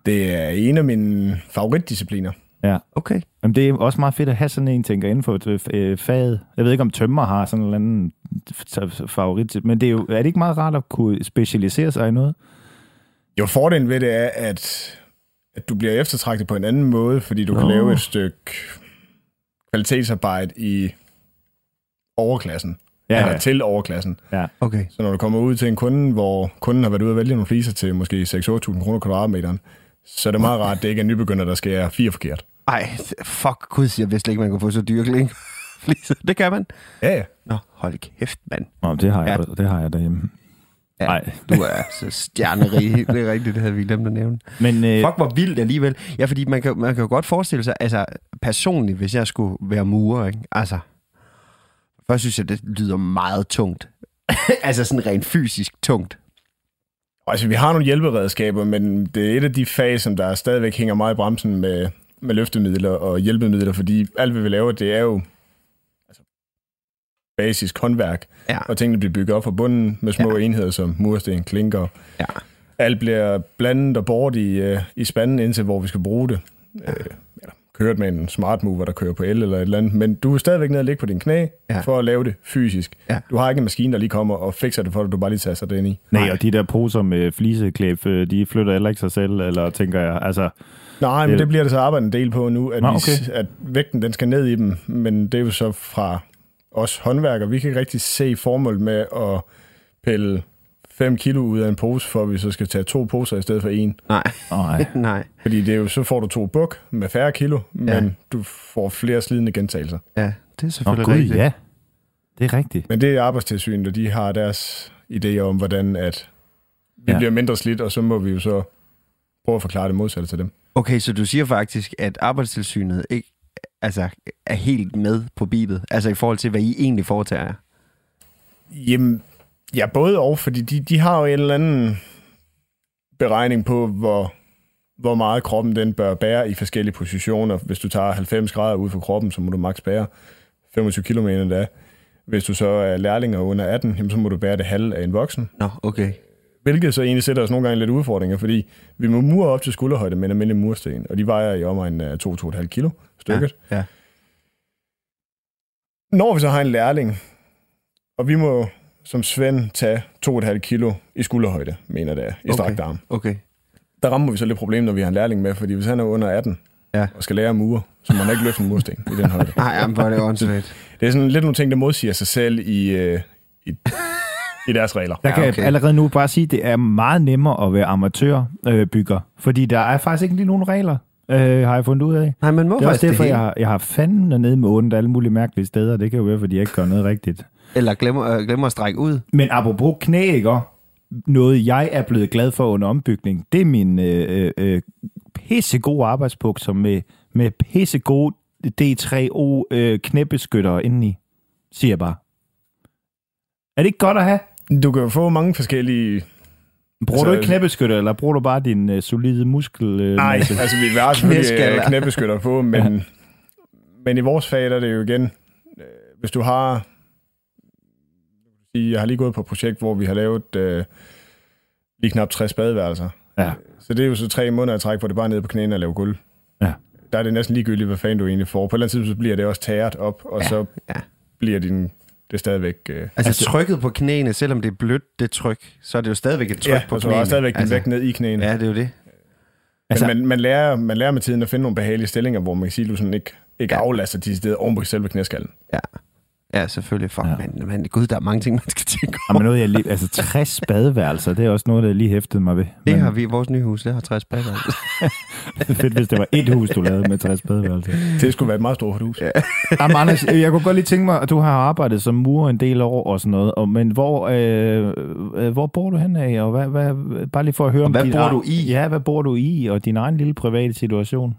Det er en af mine favoritdiscipliner. Ja. okay. Jamen, det er også meget fedt at have sådan en, tænker inden for et øh, faget. Jeg ved ikke, om tømmer har sådan en eller anden favorit, men det er jo, er det ikke meget rart at kunne specialisere sig i noget? Jo, fordelen ved det er, at, at du bliver eftertragtet på en anden måde, fordi du Nå. kan lave et stykke kvalitetsarbejde i overklassen. Ja, eller til overklassen. Okay. Så når du kommer ud til en kunde, hvor kunden har været ude og vælge nogle fliser til måske 6-8.000 kroner kvadratmeteren, så er det meget rart, at det ikke er en nybegynder, der skal være fire forkert. Ej, fuck, gud, jeg vidste ikke, man kunne få så dyre kling. Fliser. Det kan man. Ja, ja. Nå, hold kæft, mand. Nå, det har jeg, Ja. ja. det har jeg derhjemme. Ja, Nej. Du er så stjernerig. det er rigtigt, det havde vi glemt at nævne. Men øh, Fuck, hvor vildt alligevel. Ja, fordi man kan, man kan jo godt forestille sig, altså personligt, hvis jeg skulle være murer, ikke? Altså, først synes jeg, det lyder meget tungt. altså sådan rent fysisk tungt. Altså, vi har nogle hjælperedskaber, men det er et af de fag, som der stadigvæk hænger meget i bremsen med, med løftemidler og hjælpemidler, fordi alt, hvad vi laver, det er jo altså, basisk håndværk, Ja. og tingene bliver bygget op fra bunden med små ja. enheder som mursten, klinker. Ja. Alt bliver blandet og bort i, øh, i spanden indtil, hvor vi skal bruge det. Ja. Kørt med en smart mover, der kører på el eller et eller andet, men du er stadigvæk nede og ligge på din knæ Ja. for at lave det fysisk. Ja. Du har ikke en maskine, der lige kommer og fikser det for dig, du bare lige tager sig det ind i. nej, og de der poser med fliseklæb, øh, de flytter heller ikke sig selv, eller tænker jeg, altså, Nej, men Det- det bliver der så arbejdet en del på nu, at, Nå, vi, okay. at vægten den skal ned i dem, men det er jo så fra os håndværkere. Vi kan ikke rigtig se formålet med at pille 5 kilo ud af en pose, for at vi så skal tage to poser i stedet for en. Nej, nej. nej. Fordi det er jo, så får du to buk med færre kilo, men Ja. du får flere slidende gentagelser. Ja, det er Nå, selvfølgelig gud, rigtigt. ja. Det er rigtigt. Men det er arbejdstilsynet, og de har deres idéer om, hvordan at vi Ja. bliver mindre slidt, og så må vi jo så prøve at forklare det modsatte til dem. Okay, så du siger faktisk, at arbejdstilsynet ikke altså, er helt med på beatet, altså i forhold til, hvad I egentlig foretager jer. Jamen, ja, både og, fordi de, de har jo en eller anden beregning på, hvor, hvor meget kroppen den bør bære i forskellige positioner. Hvis du tager 90 grader ud for kroppen, så må du maks bære 25 km da. Hvis du så er lærling og under 18, jamen, så må du bære det halve af en voksen. Nå, okay. Hvilket så egentlig sætter os nogle gange lidt udfordringer, fordi vi må mure op til skulderhøjde med en almindelig mursten, og de vejer i omegn af 2-2,5 kilo stykket. Ja, ja. Når vi så har en lærling, og vi må som Svend tage 2,5 kilo i skulderhøjde, mener det er, i strakt arm. Okay. Der rammer vi så lidt problem, når vi har en lærling med, fordi hvis han er under 18 Ja. og skal lære at mure, så må han ikke løfte en mursten i den højde. Nej, jamen, hvor er det åndssvagt. Det er sådan lidt nogle ting, der modsiger sig selv i, øh, i, i deres regler. Der kan Ja, okay. okay. jeg allerede nu bare sige, at det er meget nemmere at være amatørbygger, øh, bygger, fordi der er faktisk ikke lige nogen regler, øh, har jeg fundet ud af. Nej, man må Det er også derfor, det jeg har, jeg har fanden nede med ondt alle mulige mærkelige steder. Det kan jo være, fordi jeg ikke gør noget rigtigt. Eller glemmer, øh, glemmer at strække ud. Men apropos knæ, ikke? noget jeg er blevet glad for under ombygning, det er min øh, øh, pissegode arbejdsbukser med, med pissegode D3O øh, knæbeskyttere indeni, siger jeg bare. Er det ikke godt at have? Du kan jo få mange forskellige... Bruger Altså, du ikke knæbeskytter, eller bruger du bare din øh, solide muskel? Øh, Nej, masse? altså vi har selvfølgelig øh, knæbeskytter på, men, ja. men i vores fag der er det jo igen, øh, hvis du har... Jeg har lige gået på et projekt, hvor vi har lavet øh, lige knap 60 badeværelser. Ja. Så det er jo så tre måneder at trække, hvor det bare er nede på knæene og lave gulv. Ja. Der er det næsten ligegyldigt, hvad fanden du egentlig får. På et eller andet tidspunkt så bliver det også tæret op, og Ja, ja. så ja. bliver din, det stadigvæk... Øh, Altså, altså trykket på knæene, selvom det er blødt, det tryk, så er det jo stadigvæk et tryk ja, på og så knæene. er stadigvæk altså, vægt ned i knæene. Ja, det er jo det. Altså, Altså- Men man, man, lærer, man lærer med tiden at finde nogle behagelige stillinger, hvor man kan sige, at du sådan ikke, ikke Ja. ja. aflaster de steder oven på selve knæskallen. Ja, selvfølgelig. Fuck, ja. Ja. men, men gud, der er mange ting, man skal tænke Jamen, over. noget, jeg lige, altså 60 badeværelser, det er også noget, der lige hæftede mig ved. Det Men har vi i vores nye hus, det har 60 bader. det er fedt, hvis det var et hus, du lavede med 60 badeværelser. Det skulle være et meget stort hus. Ja. Jamen, Anders, jeg kunne godt lige tænke mig, at du har arbejdet som murer en del år og sådan noget, og, men hvor, øh, øh, hvor bor du hen af? Og hvad, hvad, bare lige for at høre Og om hvad bor egen- du i? Ja, hvad bor du i, og din egen lille private situation?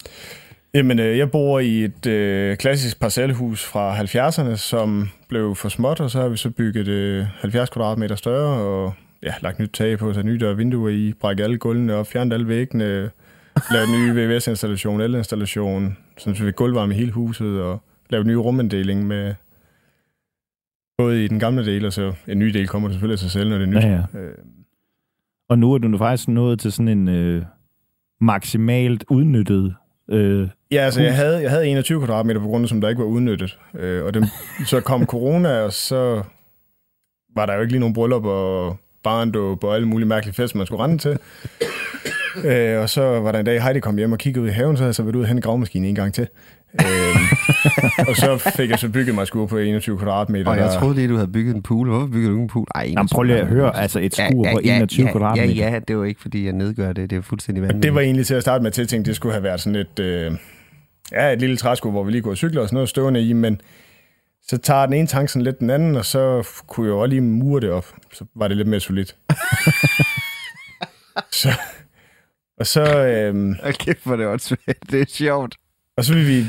Jamen, øh, jeg bor i et øh, klassisk parcelhus fra 70'erne, som blev for småt, og så har vi så bygget øh, 70 kvadratmeter større, og ja, lagt nyt tag på, så nye døre og vinduer i, brækket alle gulvene op, fjernet alle væggene, lavet ny VVS-installation, elinstallation, sådan så vi fik gulvvarme i hele huset, og lavet ny ruminddeling med Både i den gamle del, og så en ny del kommer det selvfølgelig af sig selv, når det er nyt. Ja, ja. Øh, Og nu er du nu faktisk nået til sådan en øh, maksimalt udnyttet... Øh, Ja, altså Hus. jeg havde, jeg havde 21 kvadratmeter på grund af, som der ikke var udnyttet. Øh, og dem, så kom corona, og så var der jo ikke lige nogen bryllup og barndåb og alle mulige mærkelige fester, man skulle rende til. Øh, og så var der en dag, Heidi kom hjem og kiggede ud i haven, så havde jeg så været ude og hente gravmaskinen en gang til. Øh, og så fik jeg så bygget mig skur på 21 kvadratmeter. Og jeg der- troede lige, du havde bygget en pool. Hvorfor byggede du ikke en pool? Ej, jamen, prøv lige at høre, altså et skur på 21 ja, kvadratmeter. Ja, ja, det var ikke, fordi jeg nedgør det. Det er fuldstændig vanvittigt. det var egentlig til at starte med, tænkte, det skulle have været sådan et, øh, ja, et lille træsko, hvor vi lige kunne cykle og sådan noget stående i, men så tager den ene tank sådan lidt den anden, og så kunne jeg jo også lige mure det op. Så var det lidt mere solidt. så, og så, øh, Hold kæft, hvor det var svært. Det er sjovt. Og så vil vi,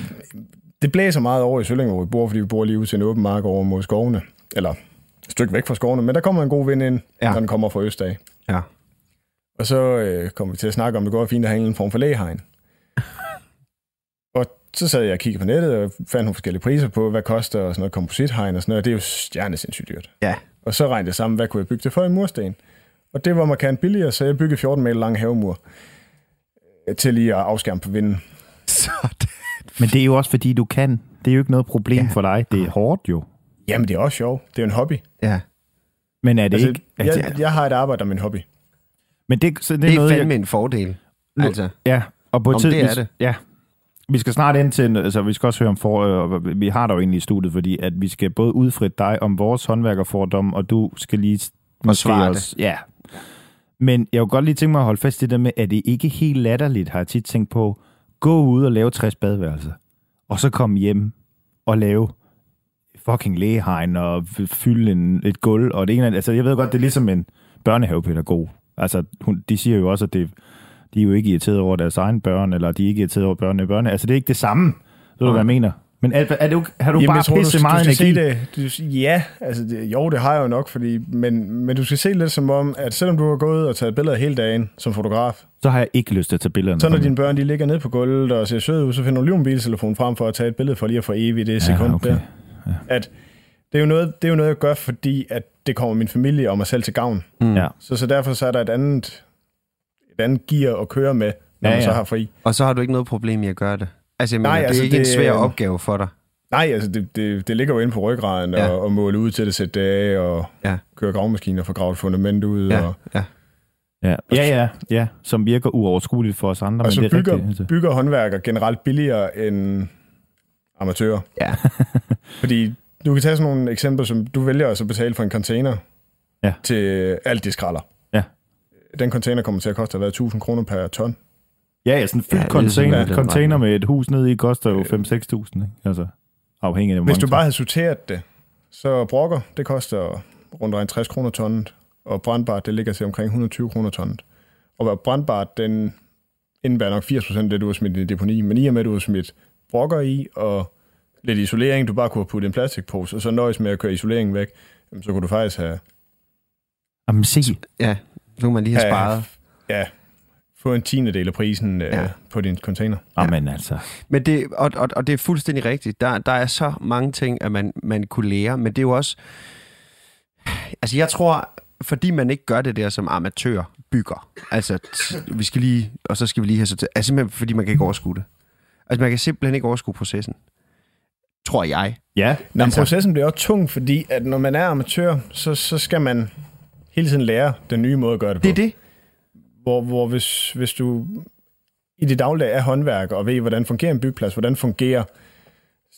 det blæser meget over i Sølling, hvor vi bor, fordi vi bor lige ude til en åben mark over mod skovene, eller et stykke væk fra skovene, men der kommer en god vind ind, Ja. når den kommer fra øst af. Ja. Og så øh, kom vi til at snakke om, det går fint at have en form for lægehegn. og så sad jeg og kiggede på nettet og fandt nogle forskellige priser på, hvad koster og sådan noget komposithegn og sådan noget. og Det er jo stjernesindssygt dyrt. Ja. Og så regnede jeg sammen, hvad kunne jeg bygge det for i mursten. Og det var markant billigere, så jeg byggede 14 meter lang havemur øh, til lige at afskærme på vinden. Sådan. Men det er jo også, fordi du kan. Det er jo ikke noget problem Ja. for dig. Det er hårdt jo. Jamen, det er også sjovt. Det er jo en hobby. Ja. Men er det Altså, ikke... Altså, jeg, jeg har et arbejde, er min hobby. men det, så det, Det er er noget, fandme jeg, en fordel. Nu- Altså, Ja, og på et Om tid, det er vi- det. Ja. Vi skal snart ind til, en- altså vi skal også høre om for, øh, vi har dig jo egentlig i studiet, fordi at vi skal både udfritte dig om vores håndværkerfordom, og du skal lige Forsvare også, ja. Men jeg kunne godt lige tænke mig at holde fast i det der med, at det ikke helt latterligt, har jeg tit tænkt på, gå ud og lave 60 badeværelser, og så komme hjem og lave fucking lægehegn og fylde en, et gulv, og det ene, altså jeg ved godt, det er ligesom en børnehavepædagog. Altså, hun, de siger jo også, at det, de er jo ikke irriteret over deres egen børn, eller de er ikke irriteret over børnene i. Altså, det er ikke det samme. Ved du, hvad jeg mener? Men er, er det jo, har du Jamen, bare tror, pisse du, meget du skal energi? se det. Du, ja, altså det, jo, det har jeg jo nok, fordi, men, men du skal se lidt som om, at selvom du har gået og taget billeder hele dagen som fotograf, Så har jeg ikke lyst til at tage billederne. så når dine børn de ligger nede på gulvet og ser søde ud, så finder du lige en mobiltelefon frem for at tage et billede for lige at få evigt det sekund okay. der. At det er, jo noget, det er jo noget, jeg gør, fordi at det kommer min familie og mig selv til gavn. mm. Ja. Så, så derfor så er der et andet, et andet gear at køre med, når Ja, man så ja. har fri. Og så har du ikke noget problem i at gøre det. Altså, mener, Nej, det er altså, ikke en det- svær opgave for dig. Nej, altså det, det, det ligger jo inde på ryggraden Ja. og, og måle ud til det, sætte det af og Ja. køre gravmaskiner for gravet fundament ud. Ja, Og, ja. Ja, ja, ja, ja, som virker uoverskueligt for os andre. og så men det er bygger, rigtigt, altså. bygger håndværker generelt billigere end amatører. Ja. Fordi du kan tage sådan nogle eksempler, som du vælger altså at betale for en container Ja. til alt det skralder. Ja. Den container kommer til at koste hvad, 1000 kroner per ton. Ja, ja, sådan en Ja, fyldt er container, sådan, er container med et hus nede i koster jo 5-6.000, ikke? Altså, afhængig af hvor Hvis du bare havde sorteret det, så brokker, det koster rundt regnet 60 kroner tonnet, og brandbart, det ligger til omkring 120 kroner tonnet. Og brandbart, den indebærer nok 80% af det, du har smidt i deponi, men i og med, at du har smidt brokker i, og lidt isolering, du bare kunne have puttet i en plastikpose, og så nøjes med at køre isoleringen væk, så kunne du faktisk have, Jamen, se. ja. Så kan man lige have sparet. ja, få en tiende del af prisen Ja. øh, på din container. Jamen, altså. Men det, og, og, og det er fuldstændig rigtigt. Der, der er så mange ting, at man, man kunne lære, men det er jo også... Altså, jeg tror, fordi man ikke gør det der som amatør bygger, altså, vi skal lige, og så skal vi lige have så til, altså simpelthen fordi man kan ikke overskue det. Altså, man kan simpelthen ikke overskue processen. Tror jeg. Ja, Nå, altså, processen bliver også tung, fordi at når man er amatør, så, så skal man hele tiden lære den nye måde at gøre det på. Det er det. Hvor, hvor hvis, hvis du i det daglige er håndværker og ved, hvordan fungerer en byggeplads, hvordan fungerer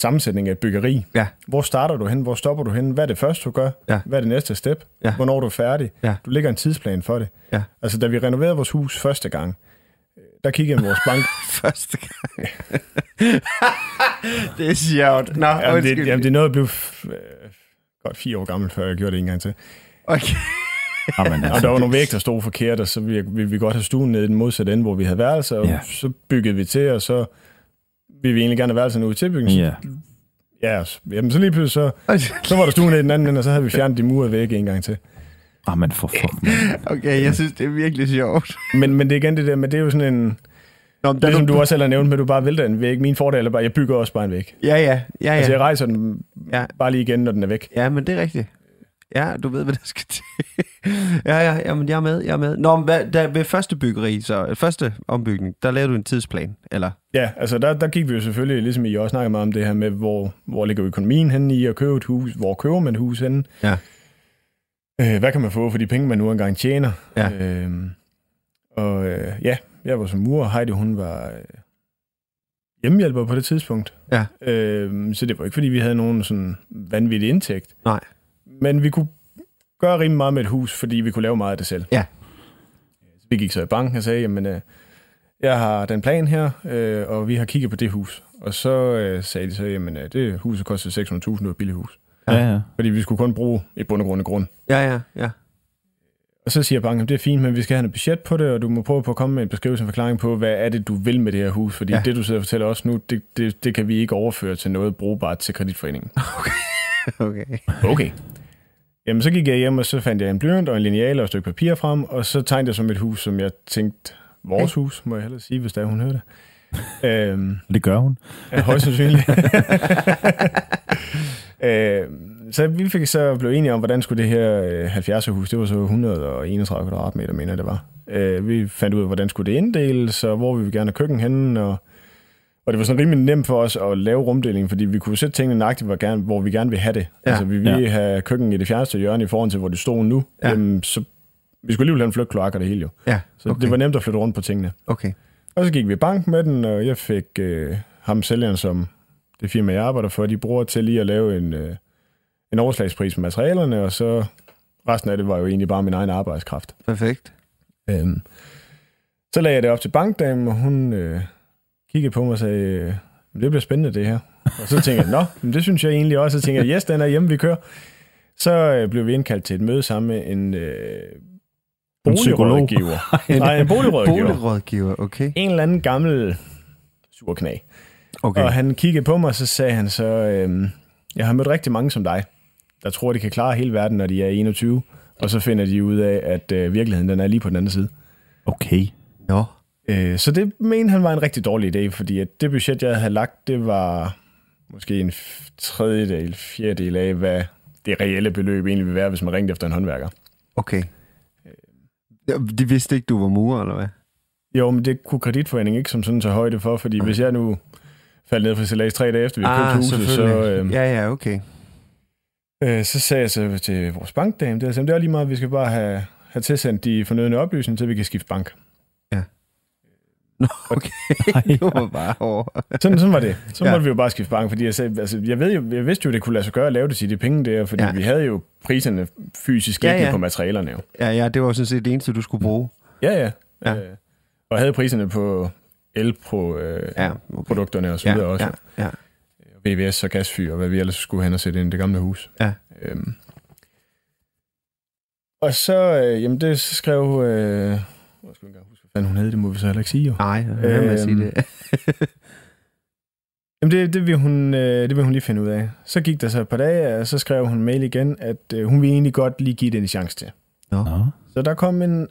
sammensætningen af et byggeri, Ja. hvor starter du hen, hvor stopper du hen, hvad er det første, du gør, Ja. hvad er det næste step, Ja. hvornår er du færdig, Ja. du lægger en tidsplan for det. Ja. Altså, da vi renoverede vores hus første gang, der kiggede vores bank. Første gang. det er sjovt. Nå, jamen, det, jamen, det er noget, jeg blev f- øh, godt fire år gammel, før jeg gjorde det en gang til. Okay. Jamen, Og altså der var nogle vægge, der stod forkert, og så ville, ville vi godt have stuen nede i den modsatte ende, hvor vi havde værelser, og Ja. så byggede vi til, og så ville vi egentlig gerne have værelserne ude i tilbygningen. Ja. Ja, jamen så lige pludselig, så, så var der stuen nede i den anden ende, og så havde vi fjernet de mure væk en gang til. Jamen, for fuck, man. okay, jeg synes, det er virkelig sjovt. Men, men det er igen det der, men det er jo sådan en... Nå, men Det er, som du også selv har nævnt, med at du bare vælter en væg. Min fordel er bare, at jeg bygger også bare en væg. Ja, ja, ja, Ja. Altså, ja. jeg rejser den Ja. Bare lige igen, når den er væk. Ja, men det er rigtigt. Ja, du ved, hvad der skal til. ja, ja, ja, men jeg er med, jeg er med. Nå, men hvad, der, ved første byggeri, så første ombygning, der lavede du en tidsplan, eller? Ja, altså der, der gik vi jo selvfølgelig, ligesom I også snakkede meget om det her med, hvor, hvor ligger økonomien henne i at købe et hus, hvor køber man et hus henne, Ja. øh, hvad kan man få for de penge, man nu engang tjener. Ja. Øh, og øh, ja, jeg var som mur, Heidi hun var øh, hjemmehjælper på det tidspunkt. Ja. Øh, så det var ikke, fordi vi havde nogen sådan vanvittig indtægt. Nej. Men vi kunne gøre rimelig meget med et hus, fordi vi kunne lave meget af det selv. Ja. Så vi gik så i banken og sagde, jamen, øh, jeg har den plan her, øh, og vi har kigget på det hus. Og så øh, sagde de så, jamen, øh, det huset koster 600.000, det var et billigt hus. Ja, ja. Fordi vi skulle kun bruge i bund og grund grund. Ja, ja, ja. Og så siger banken, det er fint, men vi skal have et budget på det, og du må prøve på at komme med en beskrivelse og forklaring på, hvad er det, du vil med det her hus? Fordi Ja. det, du sidder og fortæller os nu, det, det, det kan vi ikke overføre til noget brugbart til kreditforeningen. Okay. Okay. Jamen, så gik jeg hjem, og så fandt jeg en blyant og en lineal og et stykke papir frem, og så tegnede jeg som et hus, som jeg tænkte, vores hus, må jeg hellere sige, hvis der hun hører det. øhm, Det gør hun. Ja, højst sandsynligt. øh, så vi fik så blev enige om, hvordan skulle det her øh, 70'er-hus, det var så 131 kvadratmeter, mener det var. Øh, vi fandt ud af, hvordan skulle det inddeles, og hvor vi ville gerne have køkken henne, og, og det var sådan rimelig nemt for os at lave rumdelingen, fordi vi kunne sætte tingene nøjagtigt, hvor, gerne, hvor vi gerne vil have det. Ja. Altså, vi ville Ja. have køkken i det fjerneste hjørne i forhold til, hvor det stod nu. Ja. Jamen, så vi skulle alligevel have en flytkloak og det hele jo. Ja, Så okay. det var nemt at flytte rundt på tingene. Okay. Og så gik vi i bank med den, og jeg fik øh, ham sælgeren, som det firma, jeg arbejder for, de bruger til lige at lave en, øh, en overslagspris med materialerne, og så resten af det var jo egentlig bare min egen arbejdskraft. Perfekt. Øhm, så lagde jeg det op til bankdamen, og hun øh, kiggede på mig og sagde, øh, det bliver spændende det her. Og så tænkte jeg, nå, men det synes jeg egentlig også. Så tænkte jeg, yes, den er hjemme, vi kører. Så øh, blev vi indkaldt til et møde sammen med en øh, En boligrådgiver. Nej, en boligrådgiver. Boligrådgiver, okay. En eller anden gammel surknag. Okay. Og han kiggede på mig, og så sagde han så, øhm, jeg har mødt rigtig mange som dig, der tror, de kan klare hele verden, når de er 21, og så finder de ud af, at øh, virkeligheden den er lige på den anden side. Okay. Nå. Øh, så det mente han var en rigtig dårlig idé, fordi at det budget, jeg havde lagt, det var måske en tredjedel, fjerdedel af, hvad det reelle beløb egentlig vil være, hvis man ringte efter en håndværker. Okay. De vidste ikke, du var murer, eller hvad? Jo, men det kunne kreditforeningen ikke som sådan tage højde for, fordi hvis jeg nu faldt ned fra Silas tre dage efter, vi købte huset, så, øh, Ja, ja, okay. Øh, så sagde jeg så til vores bankdame, det er, det er lige meget, vi skal bare have, have tilsendt de fornødne oplysninger, så vi kan skifte bank. Nå, okay. det var bare over. Sådan, sådan var det. Så Ja. måtte vi jo bare skifte bank, fordi jeg, sagde, altså, jeg, ved jo, jeg vidste jo, det kunne lade sig gøre at lave det til de penge der, fordi Ja. vi havde jo priserne fysisk Ja, ja. på materialerne jo. Ja, ja, det var sådan set det eneste, du skulle bruge. Ja, ja. Ja. Øh, og havde priserne på el-produkterne Ja, okay. og så videre ja, også. ja, ja. VVS og gasfyr, og hvad vi ellers skulle hen og sætte ind i det gamle hus. Ja. Øhm. Og så, øh, jamen det så skrev, øh, jeg skal huske, hvad fanden hun hed, det må vi så heller ikke sige jo. Nej, hvad med at sige det? Jamen det, det, vil hun, øh, det vil hun lige finde ud af. Så gik der så et par dage, og så skrev hun mail igen, at øh, hun ville egentlig godt lige give det en chance til. Nå. Så der kom en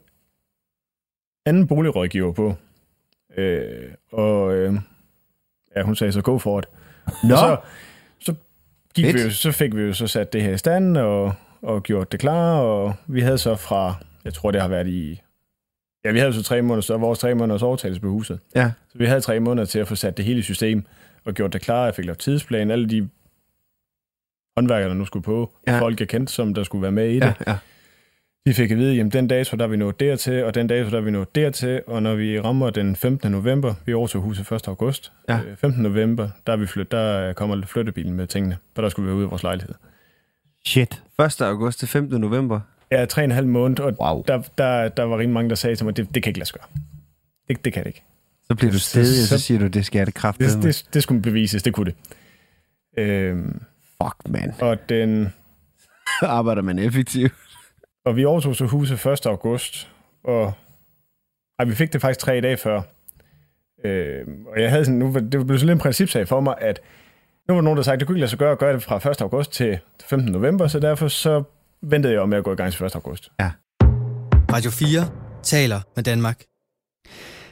anden boligrådgiver på, øh, og øh, ja, hun sagde så go for det. Nå, Og så, så, gik vi jo, så fik vi jo så sat det her i stand og, og gjort det klar, og vi havde så fra, jeg tror det har været i, ja vi havde så tre måneder, så vores tre måneders overtagelse på huset. Ja. Så vi havde tre måneder til at få sat det hele i system og gjort det klar. Jeg fik lavet tidsplan, alle de håndværkere, der nu skulle på, Ja. folk jeg kendte, som der skulle være med i det. ja, ja. De fik at vide, jamen den dato, der er vi nået dertil, og den dato, der er vi nået dertil, og når vi rammer den 15. november, vi overtog huset 1. august, Ja. øh, 15. november, der, er vi flyt, der kommer flyttebilen med tingene, for der skulle vi være ude af vores lejlighed. Shit. 1. august til 15. november. Ja, tre og en halv måned, og Wow. der, der, der var rimelig mange, der sagde til mig, det, det kan ikke lade sig gøre. Det, det kan det ikke. Så bliver du stedig, og så siger du, det skal jeg det kraft Det, det, det skulle bevises, det kunne det. Øhm, Fuck, man. og, den, Arbejder man effektivt? og vi overtog så huset 1. august, og ej, vi fik det faktisk tre dage før. Øh, og jeg havde sådan, nu, var- det blev sådan lidt en principsag for mig, at nu var der nogen, der sagde, at det kunne ikke lade sig gøre at gøre det fra 1. august til 15. november, så derfor så ventede jeg om med at gå i gang til 1. august. Radio 4 taler med Danmark.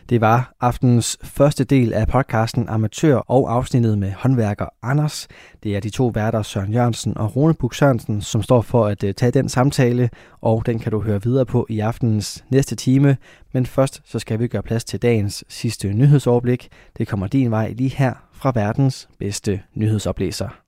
Det var aftenens første del af podcasten Amatør og afsnittet med håndværker Anders. Det er de to værter Søren Jørgensen og Rune Buk Sørensen, som står for at øh, tage den samtale, og den kan du høre videre på i aftenens næste time. Men først så skal vi gøre plads til dagens sidste nyhedsoverblik. Det kommer din vej lige her fra verdens bedste nyhedsoplæser.